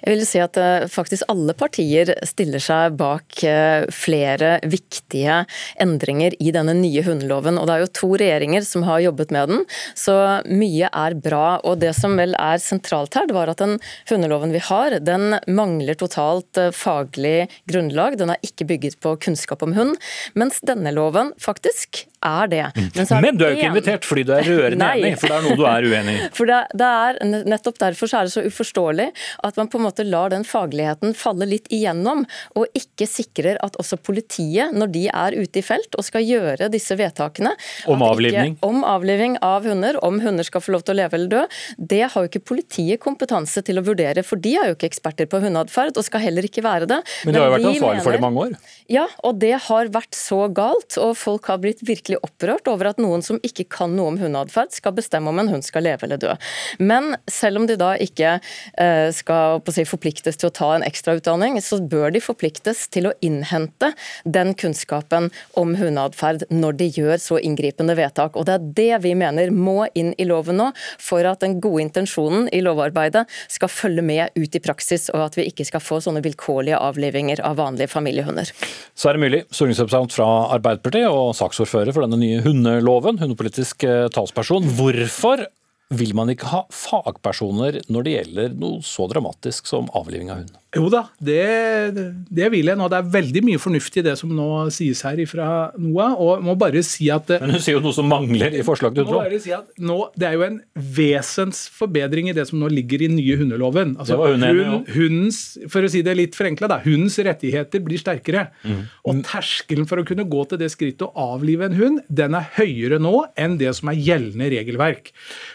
Jeg vil si at eh, faktisk alle partier stiller seg bak eh, flere viktige endringer i denne nye hundeloven. Og det er jo to regjeringer som har jobbet med den, så mye er bra. Og det som vel er sentralt her, det var at den hundeloven vi har, den mangler totalt eh, faglig grunnlag. Den er ikke bygget på kunnskap om hund. Mens denne loven faktisk er det. Men, er Men du er jo ikke invitert fordi du er rørende enig, for det er noe du er uenig i. [LAUGHS] For det, det, er Nettopp derfor så er det så uforståelig at man på en måte lar den fagligheten falle litt igjennom, og ikke sikrer at også politiet, når de er ute i felt og skal gjøre disse vedtakene Om avlivning? Ikke, om avlivning av hunder, om hunder skal få lov til å leve eller dø, det har jo ikke politiet kompetanse til å vurdere, for de er jo ikke eksperter på hundeatferd, og skal heller ikke være det. Men de har jo vært ansvarlig for det i mange år? Ja, og det har vært så galt, og folk har blitt virkelig virkelig opprørt over at noen som ikke kan noe om hundeatferd, skal bestemme om en hund skal leve eller dø. Men selv om de da ikke eh, skal si, forpliktes til å ta en ekstrautdanning, så bør de forpliktes til å innhente den kunnskapen om hundeatferd når de gjør så inngripende vedtak. Og Det er det vi mener må inn i loven nå, for at den gode intensjonen i lovarbeidet skal følge med ut i praksis, og at vi ikke skal få sånne vilkårlige avlivinger av vanlige familiehunder. Så er det mulig, stortingsrepresentant fra Arbeiderpartiet og saksordfører for denne nye hundeloven, hundepolitisk eh, talsperson. Hvorfor vil man ikke ha fagpersoner når det gjelder noe så dramatisk som avliving av hund? Jo da, det, det vil jeg nå. Det er veldig mye fornuftig det som nå sies her fra NOAH. Og må bare si at Men hun sier jo noe som mangler i forslaget må bare si at nå, Det er jo en vesensforbedring i det som nå ligger i nye hundeloven. Altså, hun enig hundens, For å si det litt forenkla, da. Hundens rettigheter blir sterkere. Mm. Og terskelen for å kunne gå til det skrittet å avlive en hund, den er høyere nå enn det som er gjeldende regelverk.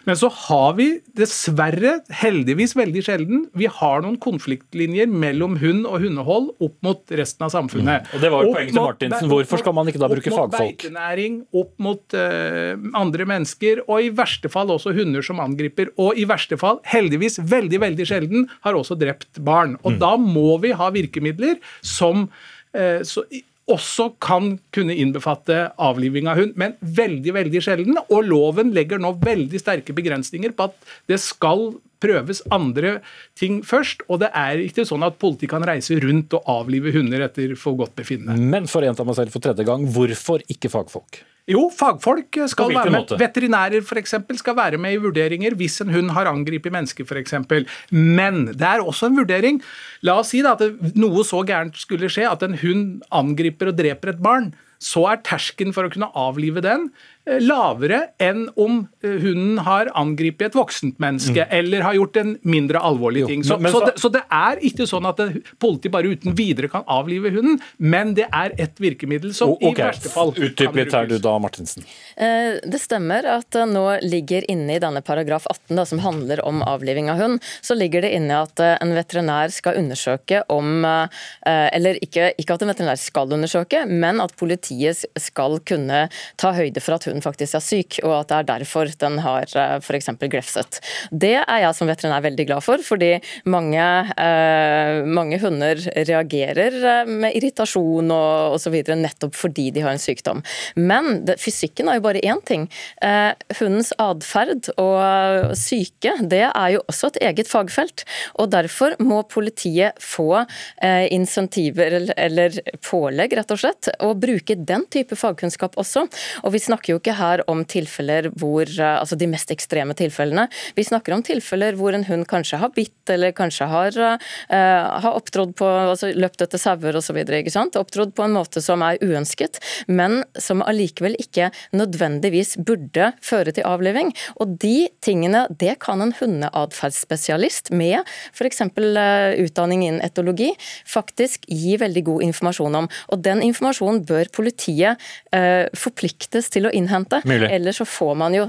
Men så har vi dessverre, heldigvis veldig sjelden, vi har noen konfliktlinjer mellom hund og hundehold opp mot resten av samfunnet. Mm. Og det var jo poenget til Martinsen. Hvorfor skal man ikke da bruke fagfolk? opp mot? Beitenæring, opp mot uh, andre mennesker, og i verste fall også hunder som angriper. Og i verste fall, heldigvis veldig, veldig sjelden, har også drept barn. Og Mm. da må vi ha virkemidler som uh, så, også kan kunne innbefatte avliving av hund, men veldig, veldig sjelden. Og loven legger nå veldig sterke begrensninger på at det skal prøves andre ting først. Og det er ikke sånn at politiet kan reise rundt og avlive hunder etter forgodtbefinnende. Men for gjenta meg selv for tredje gang, hvorfor ikke fagfolk? Jo, fagfolk skal være med. måte? Veterinærer for eksempel, skal være med i vurderinger hvis en hund har angrepet mennesker f.eks. Men det er også en vurdering. La oss si da at noe så gærent skulle skje at en hund angriper og dreper et barn. Så er terskelen for å kunne avlive den lavere enn om eh, hunden har angrepet et voksent menneske eller har gjort en mindre alvorlig Mm. Jo, ting. Så, men- så, så- det, så det er ikke sånn at det, politiet bare uten videre kan avlive hunden, men det er et virkemiddel som okay. i verste fall Utdyp litt her du da, Martinsen. Eh, Det stemmer at nå ligger inne i denne paragraf 18, da, som handler om avliving av hund, så ligger det inne at eh, en veterinær skal undersøke om eh, Eller ikke, ikke at en veterinær skal undersøke, men at politiet skal kunne ta høyde for at hunden faktisk er syk, og at det er derfor den har f.eks. glefset. Det er jeg som veterinær veldig glad for, fordi mange, eh, mange hunder reagerer eh, med irritasjon og osv. nettopp fordi de har en sykdom. Men det, fysikken er jo bare én ting. Eh, hundens atferd og syke det er jo også et eget fagfelt. og Derfor må politiet få eh, insentiver eller pålegg, rett og slett, og bruke den type fagkunnskap også. Og Vi snakker jo ikke her om tilfeller hvor, eh, altså de mest ekstreme tilfellene. Vi snakker om tilfeller hvor en hund kanskje har bitt eller kanskje har, uh, har opptrådt på, altså løpt etter sauer osv. Opptrådt på en måte som er uønsket, men som allikevel ikke nødvendigvis burde føre til avliving. Og de tingene det kan en hundeatferdsspesialist med f.eks. utdanning innen etologi faktisk gi veldig god informasjon om. Og den informasjonen bør politiet uh, forpliktes til å innhente. Mulig. Eller så får man jo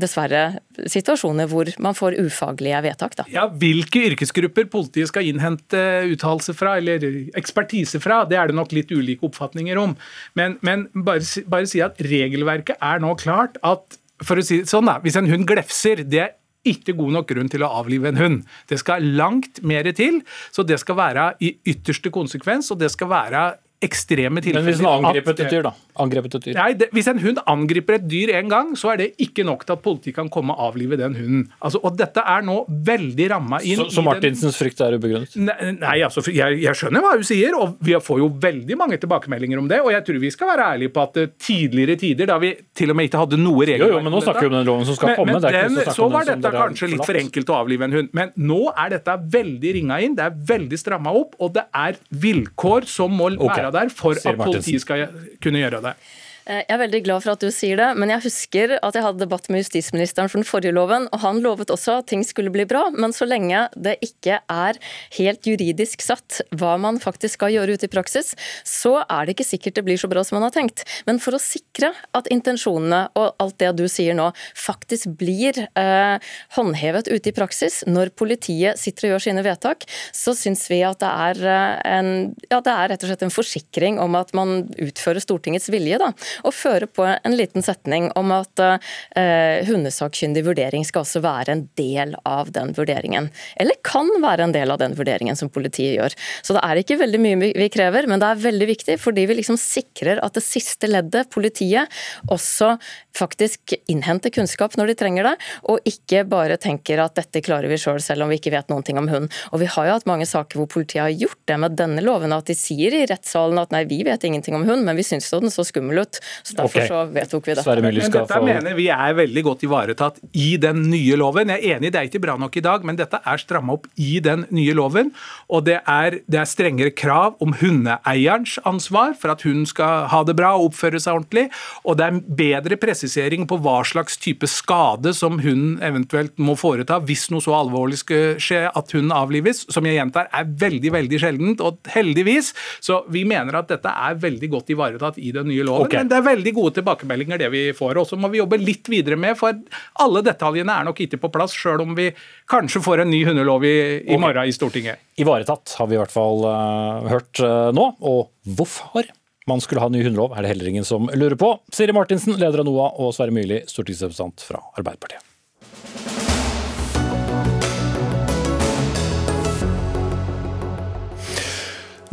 dessverre situasjoner hvor man får ufaglige vedtak. da. Ja, Hvilke yrkesgrupper politiet skal innhente uttalelse fra, eller ekspertise fra, det er det nok litt ulike oppfatninger om. Men, men bare, bare si at regelverket er nå klart at for å si det sånn da, Hvis en hund glefser, det er ikke god nok grunn til å avlive en hund. Det skal langt mer til, så det skal være i ytterste konsekvens, og det skal være ekstreme tilfeller. Men hvis den har at- angrepet et dyr, da? Angrepet et dyr. Nei, det, Hvis en hund angriper et dyr en gang, så er det ikke nok til at politiet kan komme og avlive den hunden. Altså, og Dette er nå veldig ramma inn Så, så i den Martinsens frykt er ubegrunnet? Nei, nei, altså, jeg, jeg skjønner hva hun sier, og vi får jo veldig mange tilbakemeldinger om det. Og jeg tror vi skal være ærlige på at eh, tidligere tider, da vi til og med ikke hadde noe regelverk Jo, jo, men nå snakker vi om den loven som skal men, komme, Men den, så var dette kanskje litt for enkelt å avlive en hund. Men nå er dette veldig ringa inn, det er veldig stramma opp, og det er vilkår som må okay. være der for at politiet skal kunne gjøre det. Eh, Jeg er veldig glad for at du sier det, men jeg husker at jeg hadde debatt med justisministeren for den forrige loven, og han lovet også at ting skulle bli bra, men så lenge det ikke er helt juridisk satt hva man faktisk skal gjøre ute i praksis, så er det ikke sikkert det blir så bra som man har tenkt. Men for å sikre at intensjonene og alt det du sier nå faktisk blir eh, håndhevet ute i praksis når politiet sitter og gjør sine vedtak, så syns vi at det er, eh, en, ja, det er rett og slett en forsikring om at man utfører Stortingets vilje. da og føre på en liten setning om at eh, hundesakkyndig vurdering skal også være en del av den vurderingen. Eller kan være en del av den vurderingen som politiet gjør. Så det er ikke veldig mye vi- krever, men det er veldig viktig fordi vi liksom sikrer at det siste leddet, politiet, også faktisk innhenter kunnskap når de trenger det, og ikke bare tenker at dette klarer vi sjøl, selv, selv om vi ikke vet noen ting om hund. Og vi har jo hatt mange saker hvor politiet har gjort det med denne loven, at de sier i rettssalen at nei, vi vet ingenting om hund, men vi syns den så skummel ut, Så Derfor okay. så vedtok vi det. Men dette få mener vi er veldig godt ivaretatt i den nye loven. Jeg er enig, det er ikke bra nok i dag, men dette er stramma opp i den nye loven. Og det er, det er strengere krav om hundeeierens ansvar for at hun skal ha det bra og oppføre seg ordentlig. Og det er bedre presisering på hva slags type skade som hunden eventuelt må foreta hvis noe så alvorlig skal skje at hunden avlives, som jeg gjentar er veldig, veldig sjeldent, og heldigvis. Så vi mener at dette er veldig godt ivaretatt i den nye loven. Okay. Men det er veldig gode tilbakemeldinger det vi får. Og så må vi jobbe litt videre med, for alle detaljene er nok ikke på plass, sjøl om vi kanskje får en ny hundelov i, i morgen i Stortinget. Ivaretatt har vi i hvert fall uh, hørt uh, nå. Og hvorfor man skulle ha ny hundelov, er det heller ingen som lurer på. Siri Martinsen, leder av NOAH, og Sverre Myrli, stortingsrepresentant fra Arbeiderpartiet.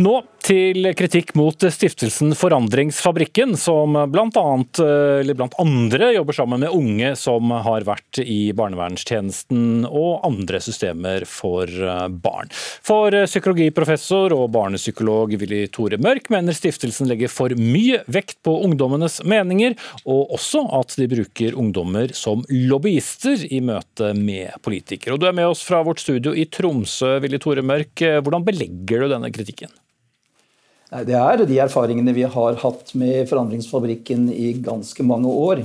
Nå til kritikk mot stiftelsen Forandringsfabrikken, som blant, annet, blant andre jobber sammen med unge som har vært i barnevernstjenesten og andre systemer for barn. For psykologiprofessor og barnepsykolog Willy Tore Mørk mener stiftelsen legger for mye vekt på ungdommenes meninger, og også at de bruker ungdommer som lobbyister i møte med politikere. Og du er med oss fra vårt studio i Tromsø, Willy Tore Mørk. Hvordan belegger du denne kritikken? Det er de erfaringene vi har hatt med Forandringsfabrikken i ganske mange år.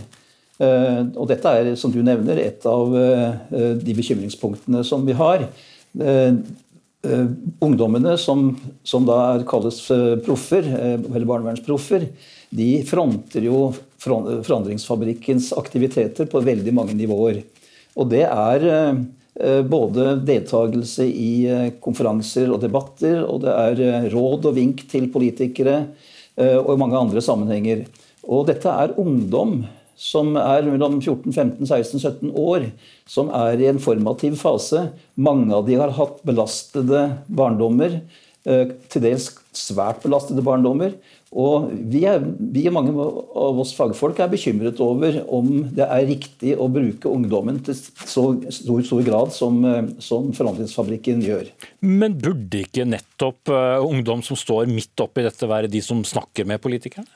Eh, Og dette er, som du nevner, et av eh, de bekymringspunktene som vi har. Eh, Ungdommene som, som da kalles proffer, eller barnevernsproffer, de fronter jo Forandringsfabrikkens aktiviteter på veldig mange nivåer. Og det er både deltakelse i eh, konferanser og debatter, og det er eh, råd og vink til politikere, eh, og mange andre sammenhenger. Og dette er ungdom som er mellom 14, 15, 16, 17 år, som er i en formativ fase. Mange av de har hatt belastede barndommer, eh, til dels svært belastede barndommer. Og vi, er, vi mange av oss fagfolk er bekymret over om det er riktig å bruke ungdommen til så stor, stor grad som, som Forandringsfabrikken gjør. Men burde ikke nettopp eh, ungdom som står midt oppi dette, være de som snakker med politikerne?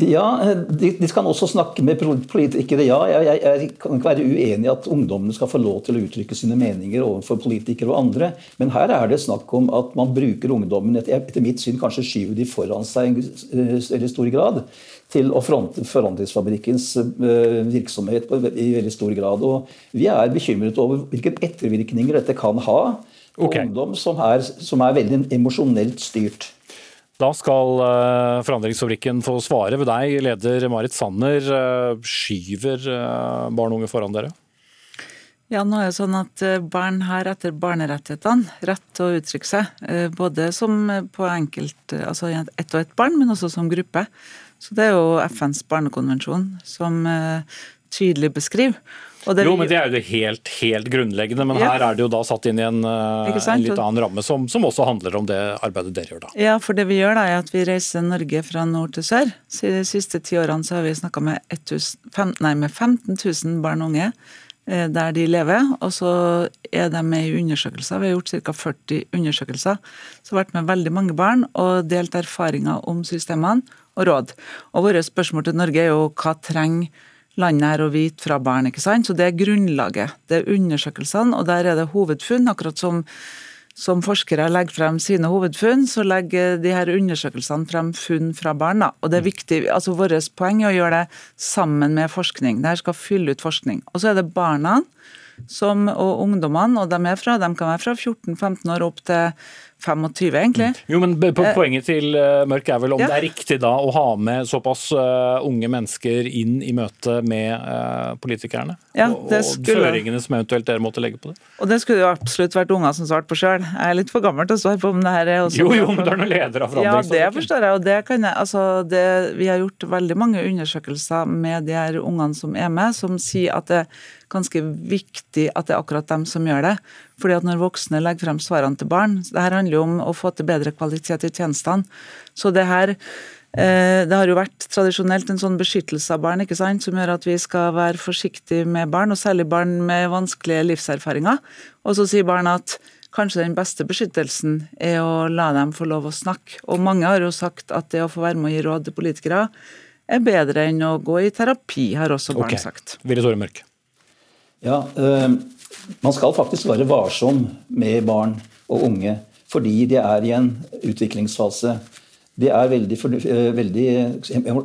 Ja, de, de kan også snakke med politikere, ja. Jeg, jeg, jeg kan ikke være uenig i at ungdommene skal få lov til å uttrykke sine meninger overfor politikere og andre, men her er det snakk om at man bruker ungdommen, etter, etter mitt syn kanskje skyver de foran seg i stor grad, til å fronte Forandringsfabrikkens eh, virksomhet på, i veldig stor grad. Og vi er bekymret over hvilke ettervirkninger dette kan ha på okay. ungdom som er, som er veldig emosjonelt styrt. Da skal eh, Forandringsfabrikken få svare ved deg, leder Marit Sanner. Eh, Skyver eh, barn og unge foran dere? Ja, nå er det sånn at Barn har etter barnerettighetene rett til å uttrykke seg. Både som på enkelt, altså ett og ett barn, men også som gruppe. Så Det er jo FNs barnekonvensjon som tydelig beskriver. Det Jo, men Det er jo det helt, helt grunnleggende, men Ja. her er det jo da satt inn i en, eh, en litt annen ramme, som, som også handler om det arbeidet dere gjør da. Ja, for det vi gjør da er at vi reiser Norge fra nord til sør. Så De siste ti årene så har vi snakka med, 1000 fem- nei, med 15 000 barn og unge eh, der de lever. Og så er de med i undersøkelser. Vi har gjort ca. 40 undersøkelser. Så har vært med veldig mange barn og delt erfaringer om systemene og råd. Og våre spørsmål til Norge er jo hva trenger landet her og vite fra barn, ikke sant? Så det er grunnlaget. Det er undersøkelsene, og der er det hovedfunn, akkurat som som forskere legger frem sine hovedfunn, så legger de her undersøkelsene frem funn fra barn. Da. Og det er viktig, altså Vårt poeng er å gjøre det sammen med forskning. Det her skal fylle ut forskning. Og så er det barna som, og ungdommene, og de, er fra, de kan være fra 14-15 år opp til 25, egentlig. Jo, men Eh, Poenget til eh, Mørk er vel om ja. det er riktig da å ha med såpass eh, unge mennesker inn i møte med politikerne? Ja, og, det og skulle- føringene som eventuelt dere måtte legge på det? Og det skulle jo absolutt vært unger som svarte på sjøl. Jeg er litt for gammel til å svare på om det her er også Jo, jo, men du er nå leder av Ja, det forstår jeg. og det kan jeg, altså det, Vi har gjort veldig mange undersøkelser med de her ungene som er med, som sier at det ganske viktig at det er akkurat dem som gjør det. Fordi at når voksne legger frem svarene til barn Det her handler jo om å få til bedre kvalitet i tjenestene. Så det her eh, det har jo vært tradisjonelt en sånn beskyttelse av barn ikke sant, som gjør at vi skal være forsiktige med barn, og særlig barn med vanskelige livserfaringer. Og så sier barn at kanskje den beste beskyttelsen er å la dem få lov å snakke. Og mange har jo sagt at det å få være med å gi råd til politikere er bedre enn å gå i terapi, har også barn Ok. sagt. Ville Tore Mørk. Ja, eh, Man skal faktisk være varsom med barn og unge, fordi de er i en utviklingsfase. De er veldig, eh, veldig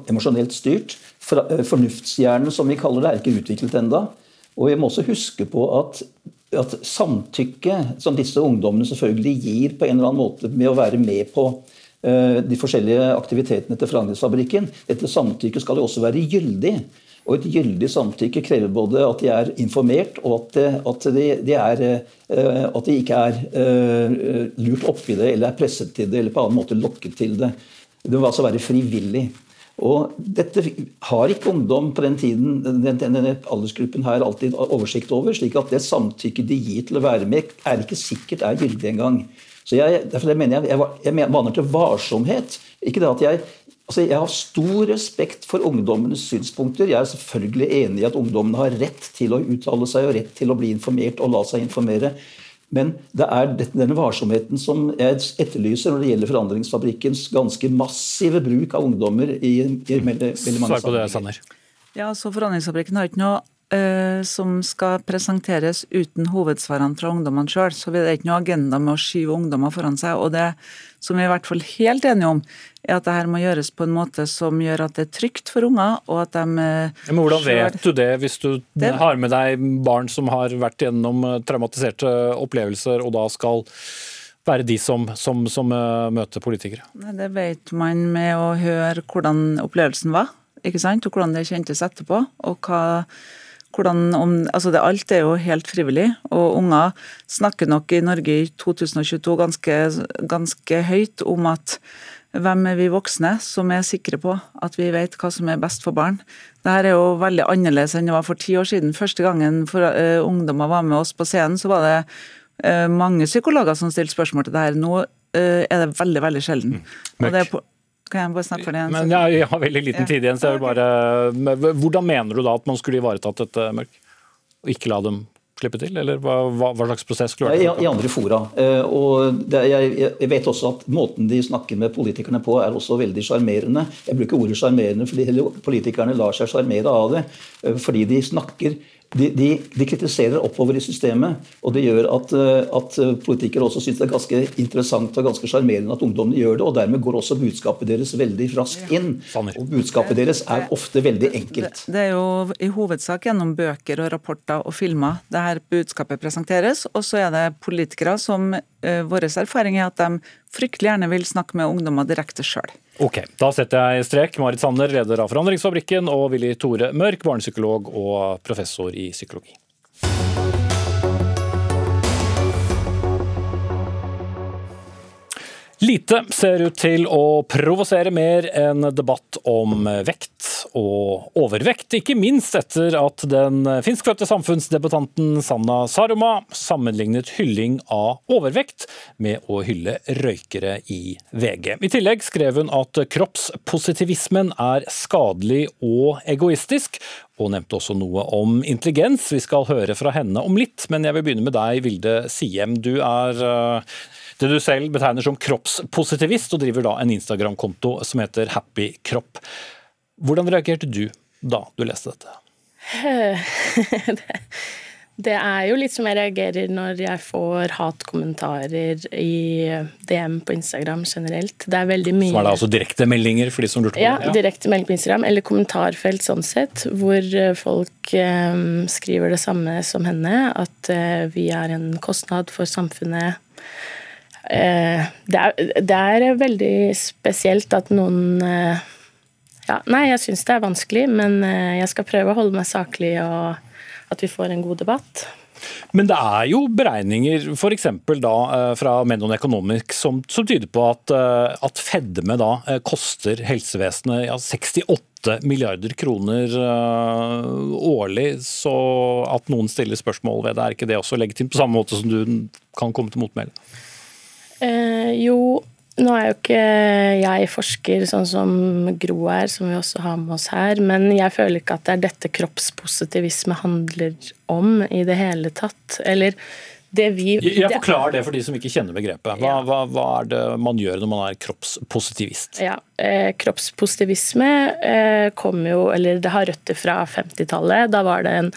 emosjonelt styrt. Eh, Fornuftshjernen, som vi kaller det, er ikke utviklet enda. Og vi må også huske på at, at samtykke, som disse ungdommene selvfølgelig gir på en eller annen måte med å være med på de forskjellige aktivitetene til Forandringsfabrikken, dette samtykket skal jo også være gyldig. Og et gyldig samtykke krever både at de er informert, og at, at, de, de, er, eh, at de ikke er eh, lurt oppi det, eller er presset til det, eller på annen måte lokket til det. Det må altså være frivillig. Og dette har ikke ungdom på den tiden, den, denne aldersgruppen her, alltid oversikt over. slik at det samtykket de gir til å være med, er ikke sikkert er gyldig engang. Så jeg, derfor mener jeg, jeg, jeg maner til varsomhet. Ikke det at jeg Altså, Jeg har stor respekt for ungdommenes synspunkter. Jeg er selvfølgelig enig i at ungdommene har rett til å uttale seg og rett til å bli informert og la seg informere. Men det er denne varsomheten som jeg etterlyser når det gjelder Forandringsfabrikkens ganske massive bruk av ungdommer i, i veldig, veldig mange Svar på det. Sanner. Ja, så Forandringsfabrikken har ikke noe uh, som skal presenteres uten hovedsvarene fra ungdommene sjøl. Så det er ikke noe agenda med å skyve ungdommer foran seg. Og det som vi er i hvert fall helt enige om, er at det her må gjøres på en måte som gjør at det er trygt for unger, og at de eh, Ja, men hvordan selv- vet du det hvis du Det- har med deg barn som har vært gjennom eh, traumatiserte opplevelser, og da skal være de som, som, som eh, møter politikere? Det vet man med å høre hvordan opplevelsen var, ikke sant? og hvordan det kjentes etterpå. og hva hvordan om, altså det, Alt er jo helt frivillig, og unger snakker nok i Norge i 2022 ganske, ganske høyt om at hvem er vi voksne som er sikre på at vi vet hva som er best for barn. Dette er jo veldig annerledes enn det var for ti år siden. Første gangen for, uh, ungdommer var med oss på scenen, så var det uh, mange psykologer som stilte spørsmål til det her. Nå uh, er det veldig, veldig sjelden. Og det er på, kan jeg bare snakke for det? Men jeg, jeg har veldig liten Ja. tid igjen, så jeg vil bare Hvordan mener du da at man skulle ivaretatt dette, Mørk? Og ikke la dem slippe til, eller hva, hva, hva slags prosess skulle Ja, vært? i, I andre fora. Eh, og det, jeg, jeg vet også at måten de snakker med politikerne på, er også veldig sjarmerende. Jeg bruker ordet sjarmerende fordi politikerne lar seg sjarmere av det. eh, Fordi de snakker de, de, de kritiserer oppover i systemet, og det gjør at, eh, at politikere også syns det er ganske interessant og ganske sjarmerende at ungdommene gjør det, og dermed går også budskapet deres veldig raskt inn. Og budskapet deres er ofte veldig enkelt. Det er jo i hovedsak gjennom bøker og rapporter og filmer det her budskapet presenteres. Og så er det politikere som eh, Vår erfaring er at de fryktelig gjerne vil snakke med ungdommer direkte sjøl. Ok, da setter jeg strek. Marit Sanner, leder av Forandringsfabrikken, og Willy Tore Mørk, barnepsykolog og professor i psykologi. Lite ser ut til å provosere mer enn debatt om vekt og overvekt, ikke minst etter at den finskfødte samfunnsdebattanten Sanna Saruma sammenlignet hylling av overvekt med å hylle røykere i VG. I tillegg skrev hun at kroppspositivismen er skadelig og egoistisk, og nevnte også noe om intelligens. Vi skal høre fra henne om litt, men jeg vil begynne med deg, Vilde Siem. Du er eh, det du selv betegner som kroppspositivist, og driver da en Instagram-konto som heter Happy Kropp. Hvordan reagerte du da du leste dette? [LAUGHS] det, er jo litt som jeg reagerer når jeg får hatkommentarer i DM på Instagram generelt. Det er veldig mye Så er det altså direktemeldinger for de som lurte på ja, det? direkte melding på Instagram, eller kommentarfelt sånn sett, hvor eh, folk um, skriver det samme som henne, at uh, vi er en kostnad for samfunnet. Eh, det, er, det er veldig spesielt at noen eh, ja, Nei, jeg syns det er vanskelig, men eh, jeg skal prøve å holde meg saklig, og at vi får en god debatt. Men det er jo beregninger f.eks. da fra Menon Economics som, som tyder på at, at fedme da koster helsevesenet ja, 68 milliarder kroner årlig. Så at noen stiller spørsmål ved det, er ikke det også legitimt på samme måte som du kan komme til motmæle? Eh, jo, nå er jo ikke jeg forsker sånn som Gro er, som vi også har med oss her, men jeg føler ikke at det er dette kroppspositivisme handler om i det hele tatt. Eller det vi Jeg forklarer det for de som ikke kjenner begrepet. Hva, hva, hva er det man gjør når man er kroppspositivist? Ja, eh, Kroppspositivisme eh, kom jo, eller det har røtter fra 50-tallet. Da var det en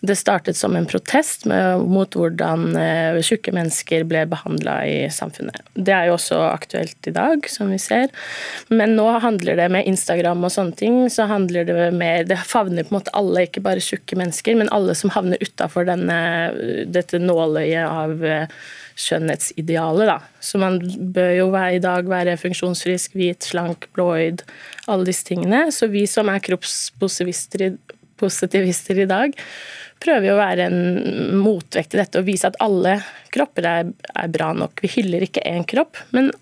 det startet som en protest med, mot hvordan eh, tjukke mennesker ble behandla i samfunnet. Det er jo også aktuelt i dag, som vi ser. Men nå handler det med Instagram og sånne ting, så handler det mer Det favner på en måte alle, ikke bare tjukke mennesker, men alle som havner utafor dette nåløyet av eh, skjønnhetsidealet. Da. Så man bør jo i dag være funksjonsfrisk, hvit, slank, blåøyd, alle disse tingene. Så vi som er kroppspositivister positivister i dag, prøver jo å være en motvekt til dette og vise at alle kropper er, er bra nok. Vi hyller ikke én kropp, men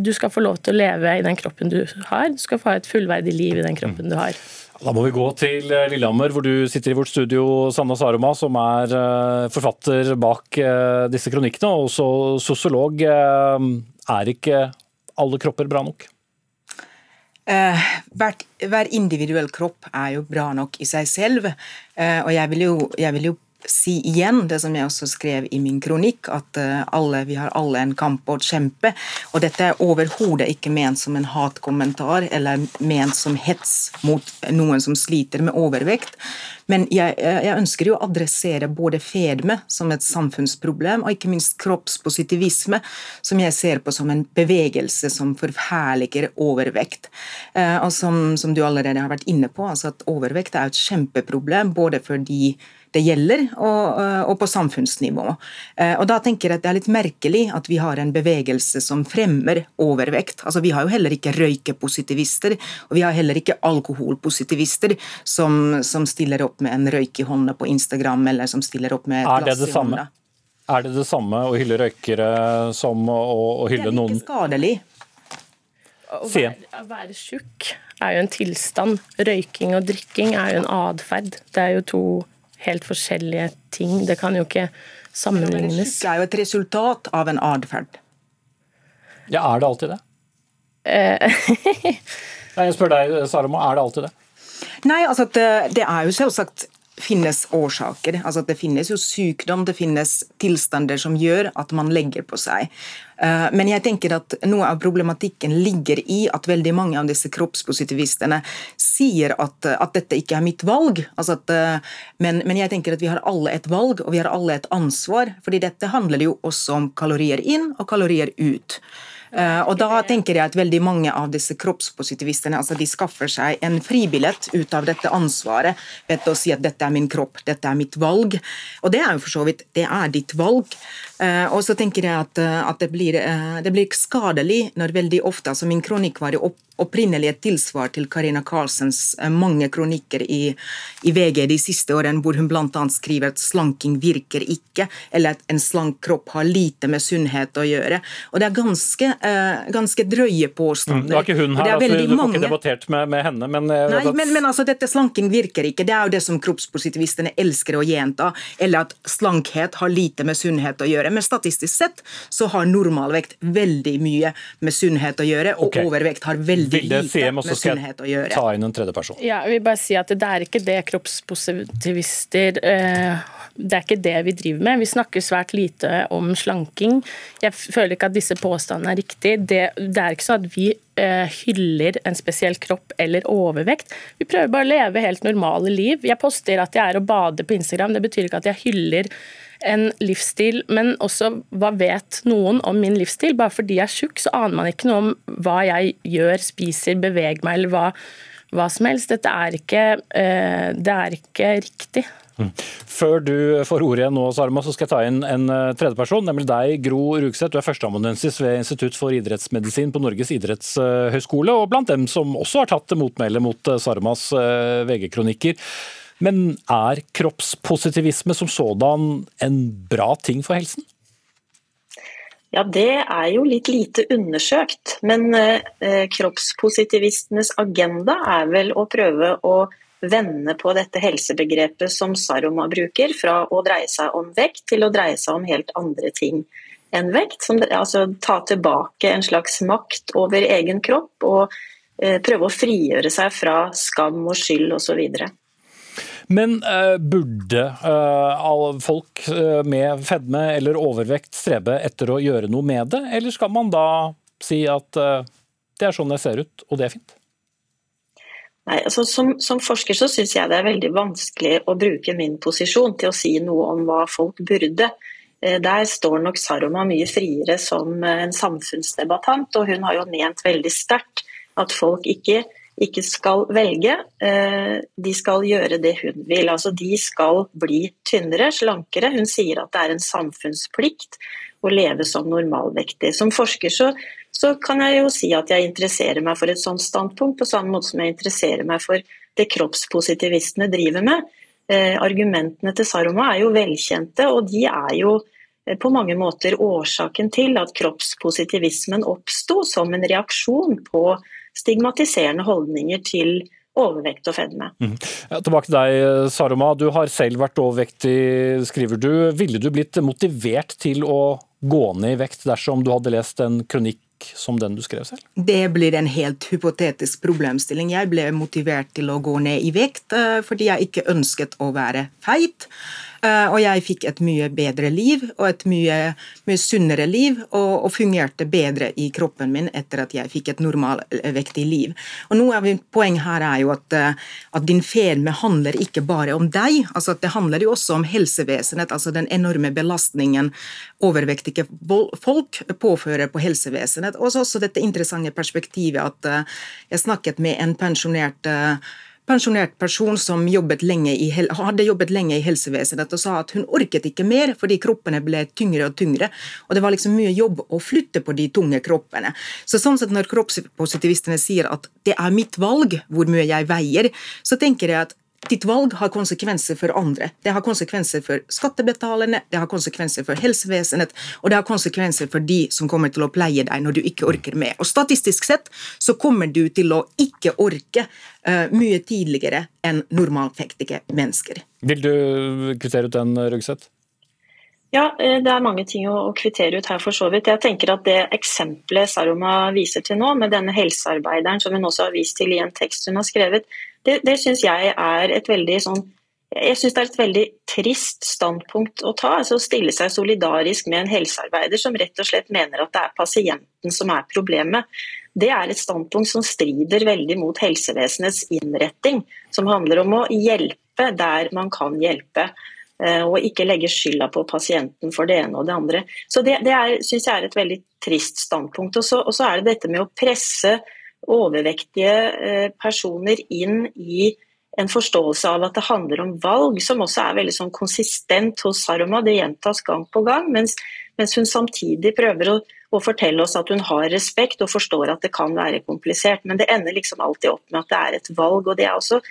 du skal få lov til å leve i den kroppen du har. Du skal få ha et fullverdig liv i den kroppen du har. Da må vi gå til eh, Lillehammer, hvor du sitter i vårt studio, Sanna Saroma, som er eh, forfatter bak eh, disse kronikkene, og også sosiolog. Er ikke alle kropper bra nok? Eh, hvert, hver individuell kropp er jo bra nok i seg selv. Eh, og jeg vil, jo, jeg vil, jo, si igjen det som jeg også skrev i min kronikk, at eh, alle, vi har alle en kamp å kjempe. Og dette er overhodet ikke ment som en hatkommentar eller ment som hets mot noen som sliter med overvekt. Men jeg, jeg, ønsker jo å adressere både fedme som et samfunnsproblem, og ikke minst kroppspositivisme, som jeg ser på som en bevegelse som forherliger overvekt. Eh, og som, som, du allerede har vært inne på, altså at overvekt er et kjempeproblem både for de det gjelder, og, eh, og, på samfunnsnivå. Eh, og Da tenker jeg at det er litt merkelig at vi har en bevegelse som fremmer overvekt. Altså Vi har jo heller ikke røykepositivister, og vi har heller ikke alkoholpositivister som, som stiller opp med en røyk i hånda på Instagram, eller som stiller opp med et glass i hånda. Er det det samme å hylle røykere som å, å hylle noen Det er ikke skadelig. Å være, å være tjukk er jo en tilstand. Røyking og drikking er jo en atferd. Det er jo to helt forskjellige ting. Det kan jo ikke sammenlignes. Det er jo et resultat av en atferd. Ja, er det alltid det? Eh. [LAUGHS] Nei, jeg spør deg, Saramo, er det alltid det? Nei, altså det, det er jo selvsagt finnes årsaker. Altså Det finnes jo sykdom, det finnes tilstander som gjør at man legger på seg. Eh, men jeg tenker at noe av problematikken ligger i at veldig mange av disse kroppspositivistene sier at, at dette ikke er mitt valg. Altså at, eh, men, men, jeg tenker at vi har alle et valg, og vi har alle et ansvar. fordi dette handler jo også om kalorier inn og kalorier ut. Eh, og da tenker jeg at veldig mange av disse kroppspositivistene altså de skaffer seg en fribillett ut av dette ansvaret ved å si at dette er min kropp, dette er mitt valg. Og det er jo for så vidt det er ditt valg. Eh, og så tenker jeg at, eh, at det, blir, det, blir, skadelig når veldig ofte altså Min kronikk var opp opprinnelig et tilsvar til Karina Karlsens eh, mange kronikker i, i, VG de siste årene, hvor hun bl.a. skriver at slanking virker ikke, eller at en slank kropp har lite med sunnhet å gjøre. Og Det er ganske, ganske drøye påstander. Mm, det var ikke hun her, altså, du får ikke debattert med, med henne, men, Nei, men, men, altså, dette slanking virker ikke. Det er jo det som kroppspositivistene elsker å gjenta. Eller at slankhet har lite med sunnhet å gjøre. Men statistisk sett så har normalvekt veldig mye med sunnhet å gjøre, og okay. overvekt har veldig lite lite med sunnhet å gjøre. Ta inn en tredje person. Ja, jeg vil bare si at Det er ikke det kroppspositivister eh, Det er ikke det vi driver med. Vi snakker svært lite om slanking. Jeg føler ikke at disse påstandene er riktige. Det, det er ikke sånn at vi eh, hyller en spesiell kropp eller overvekt. Vi prøver bare å leve helt normale liv. Jeg poster at jeg er og bader på Instagram. Det betyr ikke at jeg hyller en livsstil, men også hva vet noen om min livsstil? Bare fordi jeg er tjukk, så aner man ikke noe om hva jeg gjør, spiser, beveger meg eller hva, hva som helst. Dette er ikke, uh, det er ikke riktig. Mm. Før du får ordet igjen nå, Sarma, så skal jeg ta inn en uh, tredjeperson, nemlig deg, Gro Rugseth. Du er førsteamanuensis ved Institutt for idrettsmedisin på Norges idrettshøgskole, og blant dem som også har tatt motmæle mot uh, Sarmas VG-kronikker. Men er kroppspositivisme som sådan en bra ting for helsen? Ja, Det er jo litt lite undersøkt. Men eh, kroppspositivistenes agenda er vel å prøve å vende på dette helsebegrepet som Saroma bruker, fra å dreie seg om vekt til å dreie seg om helt andre ting enn vekt. Som, altså ta tilbake en slags makt over egen kropp og eh, prøve å frigjøre seg fra skam og skyld osv. Men uh, burde uh, folk uh, med fedme eller overvekt strebe etter å gjøre noe med det, eller skal man da si at det er sånn det ser ut, og det er fint? Nei, altså som, som, forsker så syns jeg det er veldig vanskelig å bruke min posisjon til å si noe om hva folk burde. Der står nok Saroma mye friere som en samfunnsdebattant, og hun har jo ment veldig sterkt at folk ikke ikke skal velge. Eh, de skal gjøre det hun vil. Altså, de skal bli tynnere, slankere. Hun sier at det er en samfunnsplikt å leve som normalvektig. Som forsker så, så, kan jeg jo si at jeg interesserer meg for et sånt standpunkt, på samme måte som jeg interesserer meg for det kroppspositivistene driver med. Eh, argumentene til Saroma er jo velkjente, og de er jo eh, på mange måter årsaken til at kroppspositivismen oppsto som en reaksjon på stigmatiserende holdninger til overvekt og fedme. Mm. Ja, tilbake til deg, Saroma. Du har selv vært overvektig, skriver du. Ville du blitt motivert til å gå ned i vekt dersom du hadde lest en kronikk som den du skrev selv? Det blir en helt hypotetisk problemstilling. Jeg ble motivert til å gå ned i vekt eh, fordi jeg ikke ønsket å være feit. Eh, og jeg fikk et mye bedre liv og et mye, mye sunnere liv, og, og, fungerte bedre i kroppen min etter at jeg fikk et normalvektig liv. Og Noe av mitt poeng her er jo at, eh, at din fedme handler ikke bare om deg, altså at det handler jo også om helsevesenet, altså den enorme belastningen overvektige folk påfører på helsevesenet. Og også dette interessante perspektivet at eh, jeg snakket med en pensjonert pensjonert person som jobbet i, hadde jobbet lenge i helsevesenet og sa at hun orket ikke mer fordi kroppene ble tyngre og tyngre. Og det var liksom mye jobb å flytte på de tunge kroppene. Så sånn sett Når kroppspositivistene sier at det er mitt valg hvor mye jeg veier, så tenker jeg at Ditt valg har konsekvenser for andre. Det har konsekvenser for skattebetalerne, det har konsekvenser for helsevesenet, og det har konsekvenser for de som kommer til å pleie deg når du ikke orker med. Og Statistisk sett så kommer du til å ikke orke uh, mye tidligere enn normalfektige mennesker. Vil du kvittere ut den, Rugseth? Ja, eh, det er mange ting å kvittere ut her for så vidt. Jeg tenker at Det eksempelet Saroma viser til nå, med denne helsearbeideren som hun også har vist til i en tekst hun har skrevet, det, det syns jeg er et veldig sånn jeg synes det er et veldig trist standpunkt å ta. altså Å stille seg solidarisk med en helsearbeider som rett og slett mener at det er pasienten som er problemet. Det er et standpunkt som strider veldig mot helsevesenets innretting. Som handler om å hjelpe der man kan hjelpe. Eh, og ikke legge skylda på pasienten for det ene og det andre. Så Det, det syns jeg er et veldig trist standpunkt. Og så, og så er det dette med å presse overvektige eh, personer inn i en forståelse av at det handler om valg, som også er veldig sånn konsistent hos Saroma. Det gjentas gang på gang, mens, mens hun samtidig prøver å, å, fortelle oss at hun har respekt og forstår at det kan være komplisert. Men det ender liksom alltid opp med at det er et valg. og det er også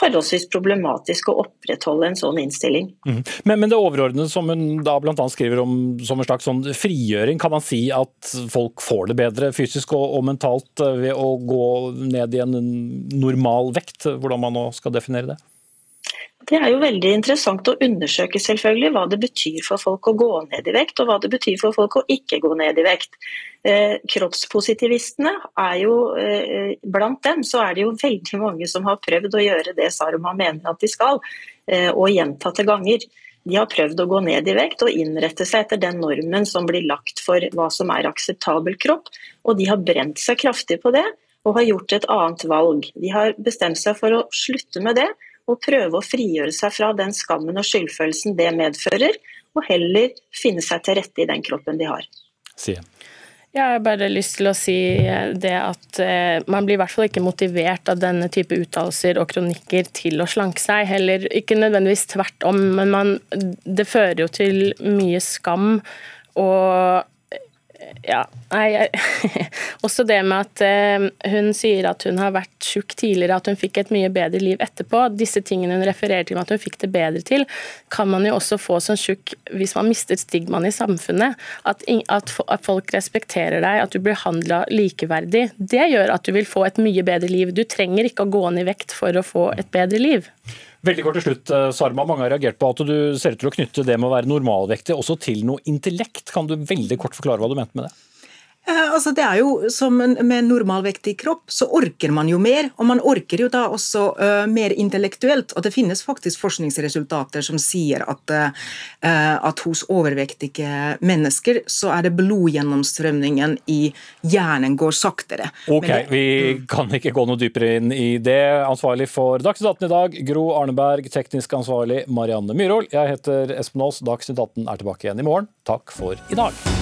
forholdsvis problematisk å opprettholde en sånn innstilling. Mm. Men, men, det overordnede som hun da bl.a. skriver om som en slags sånn frigjøring, kan man si at folk får det bedre fysisk og, og mentalt eh, ved å gå ned i en normal vekt, hvordan man nå skal definere det? Det er jo veldig interessant å undersøke selvfølgelig hva det betyr for folk å gå ned i vekt, og hva det betyr for folk å ikke gå ned i vekt. Eh, kroppspositivistene er jo eh, Blant dem så er det jo veldig mange som har prøvd å gjøre det Saruma mener at de skal, eh, og gjentatte ganger. De har prøvd å gå ned i vekt og innrette seg etter den normen som blir lagt for hva som er akseptabel kropp, og de har brent seg kraftig på det og har gjort et annet valg. De har bestemt seg for å slutte med det og prøve å frigjøre seg fra den skammen og skyldfølelsen det medfører, og heller finne seg til rette i den kroppen de har. Sien. Jeg har bare lyst til å si det at eh, man blir i hvert fall ikke motivert av denne type uttalelser og kronikker til å slanke seg. Heller ikke nødvendigvis tvert om, men man, det fører jo til mye skam og ja, nei, [LAUGHS] Også det med at eh, hun sier at hun har vært tjukk tidligere, at hun fikk et mye bedre liv etterpå. Disse tingene hun refererer til at hun fikk det bedre til, kan man jo også få som tjukk hvis man mister stigmaen i samfunnet. At, at, at folk respekterer deg, at du blir handla likeverdig. Det gjør at du vil få et mye bedre liv. Du trenger ikke å gå ned i vekt for å få et bedre liv. Veldig kort til slutt, eh, Sarma. Mange har reagert på at du ser ut til å knytte det med å være normalvektig også til noe intellekt. Kan du veldig kort forklare hva du mente med det? Eh, altså det er jo Som med normalvektig kropp, så orker man jo mer. Og man orker jo da også uh, mer intellektuelt. Og det finnes faktisk forskningsresultater som sier at, uh, at hos overvektige mennesker så er det blodgjennomstrømningen i hjernen går saktere. Ok, det, vi kan ikke gå noe dypere inn i det. Ansvarlig for Dagsnytt 18 i dag, Gro Arneberg. Teknisk ansvarlig, Marianne Myhrol. Jeg heter Espen Aas. Dagsnytt 18 er tilbake igjen i morgen. Takk for i dag.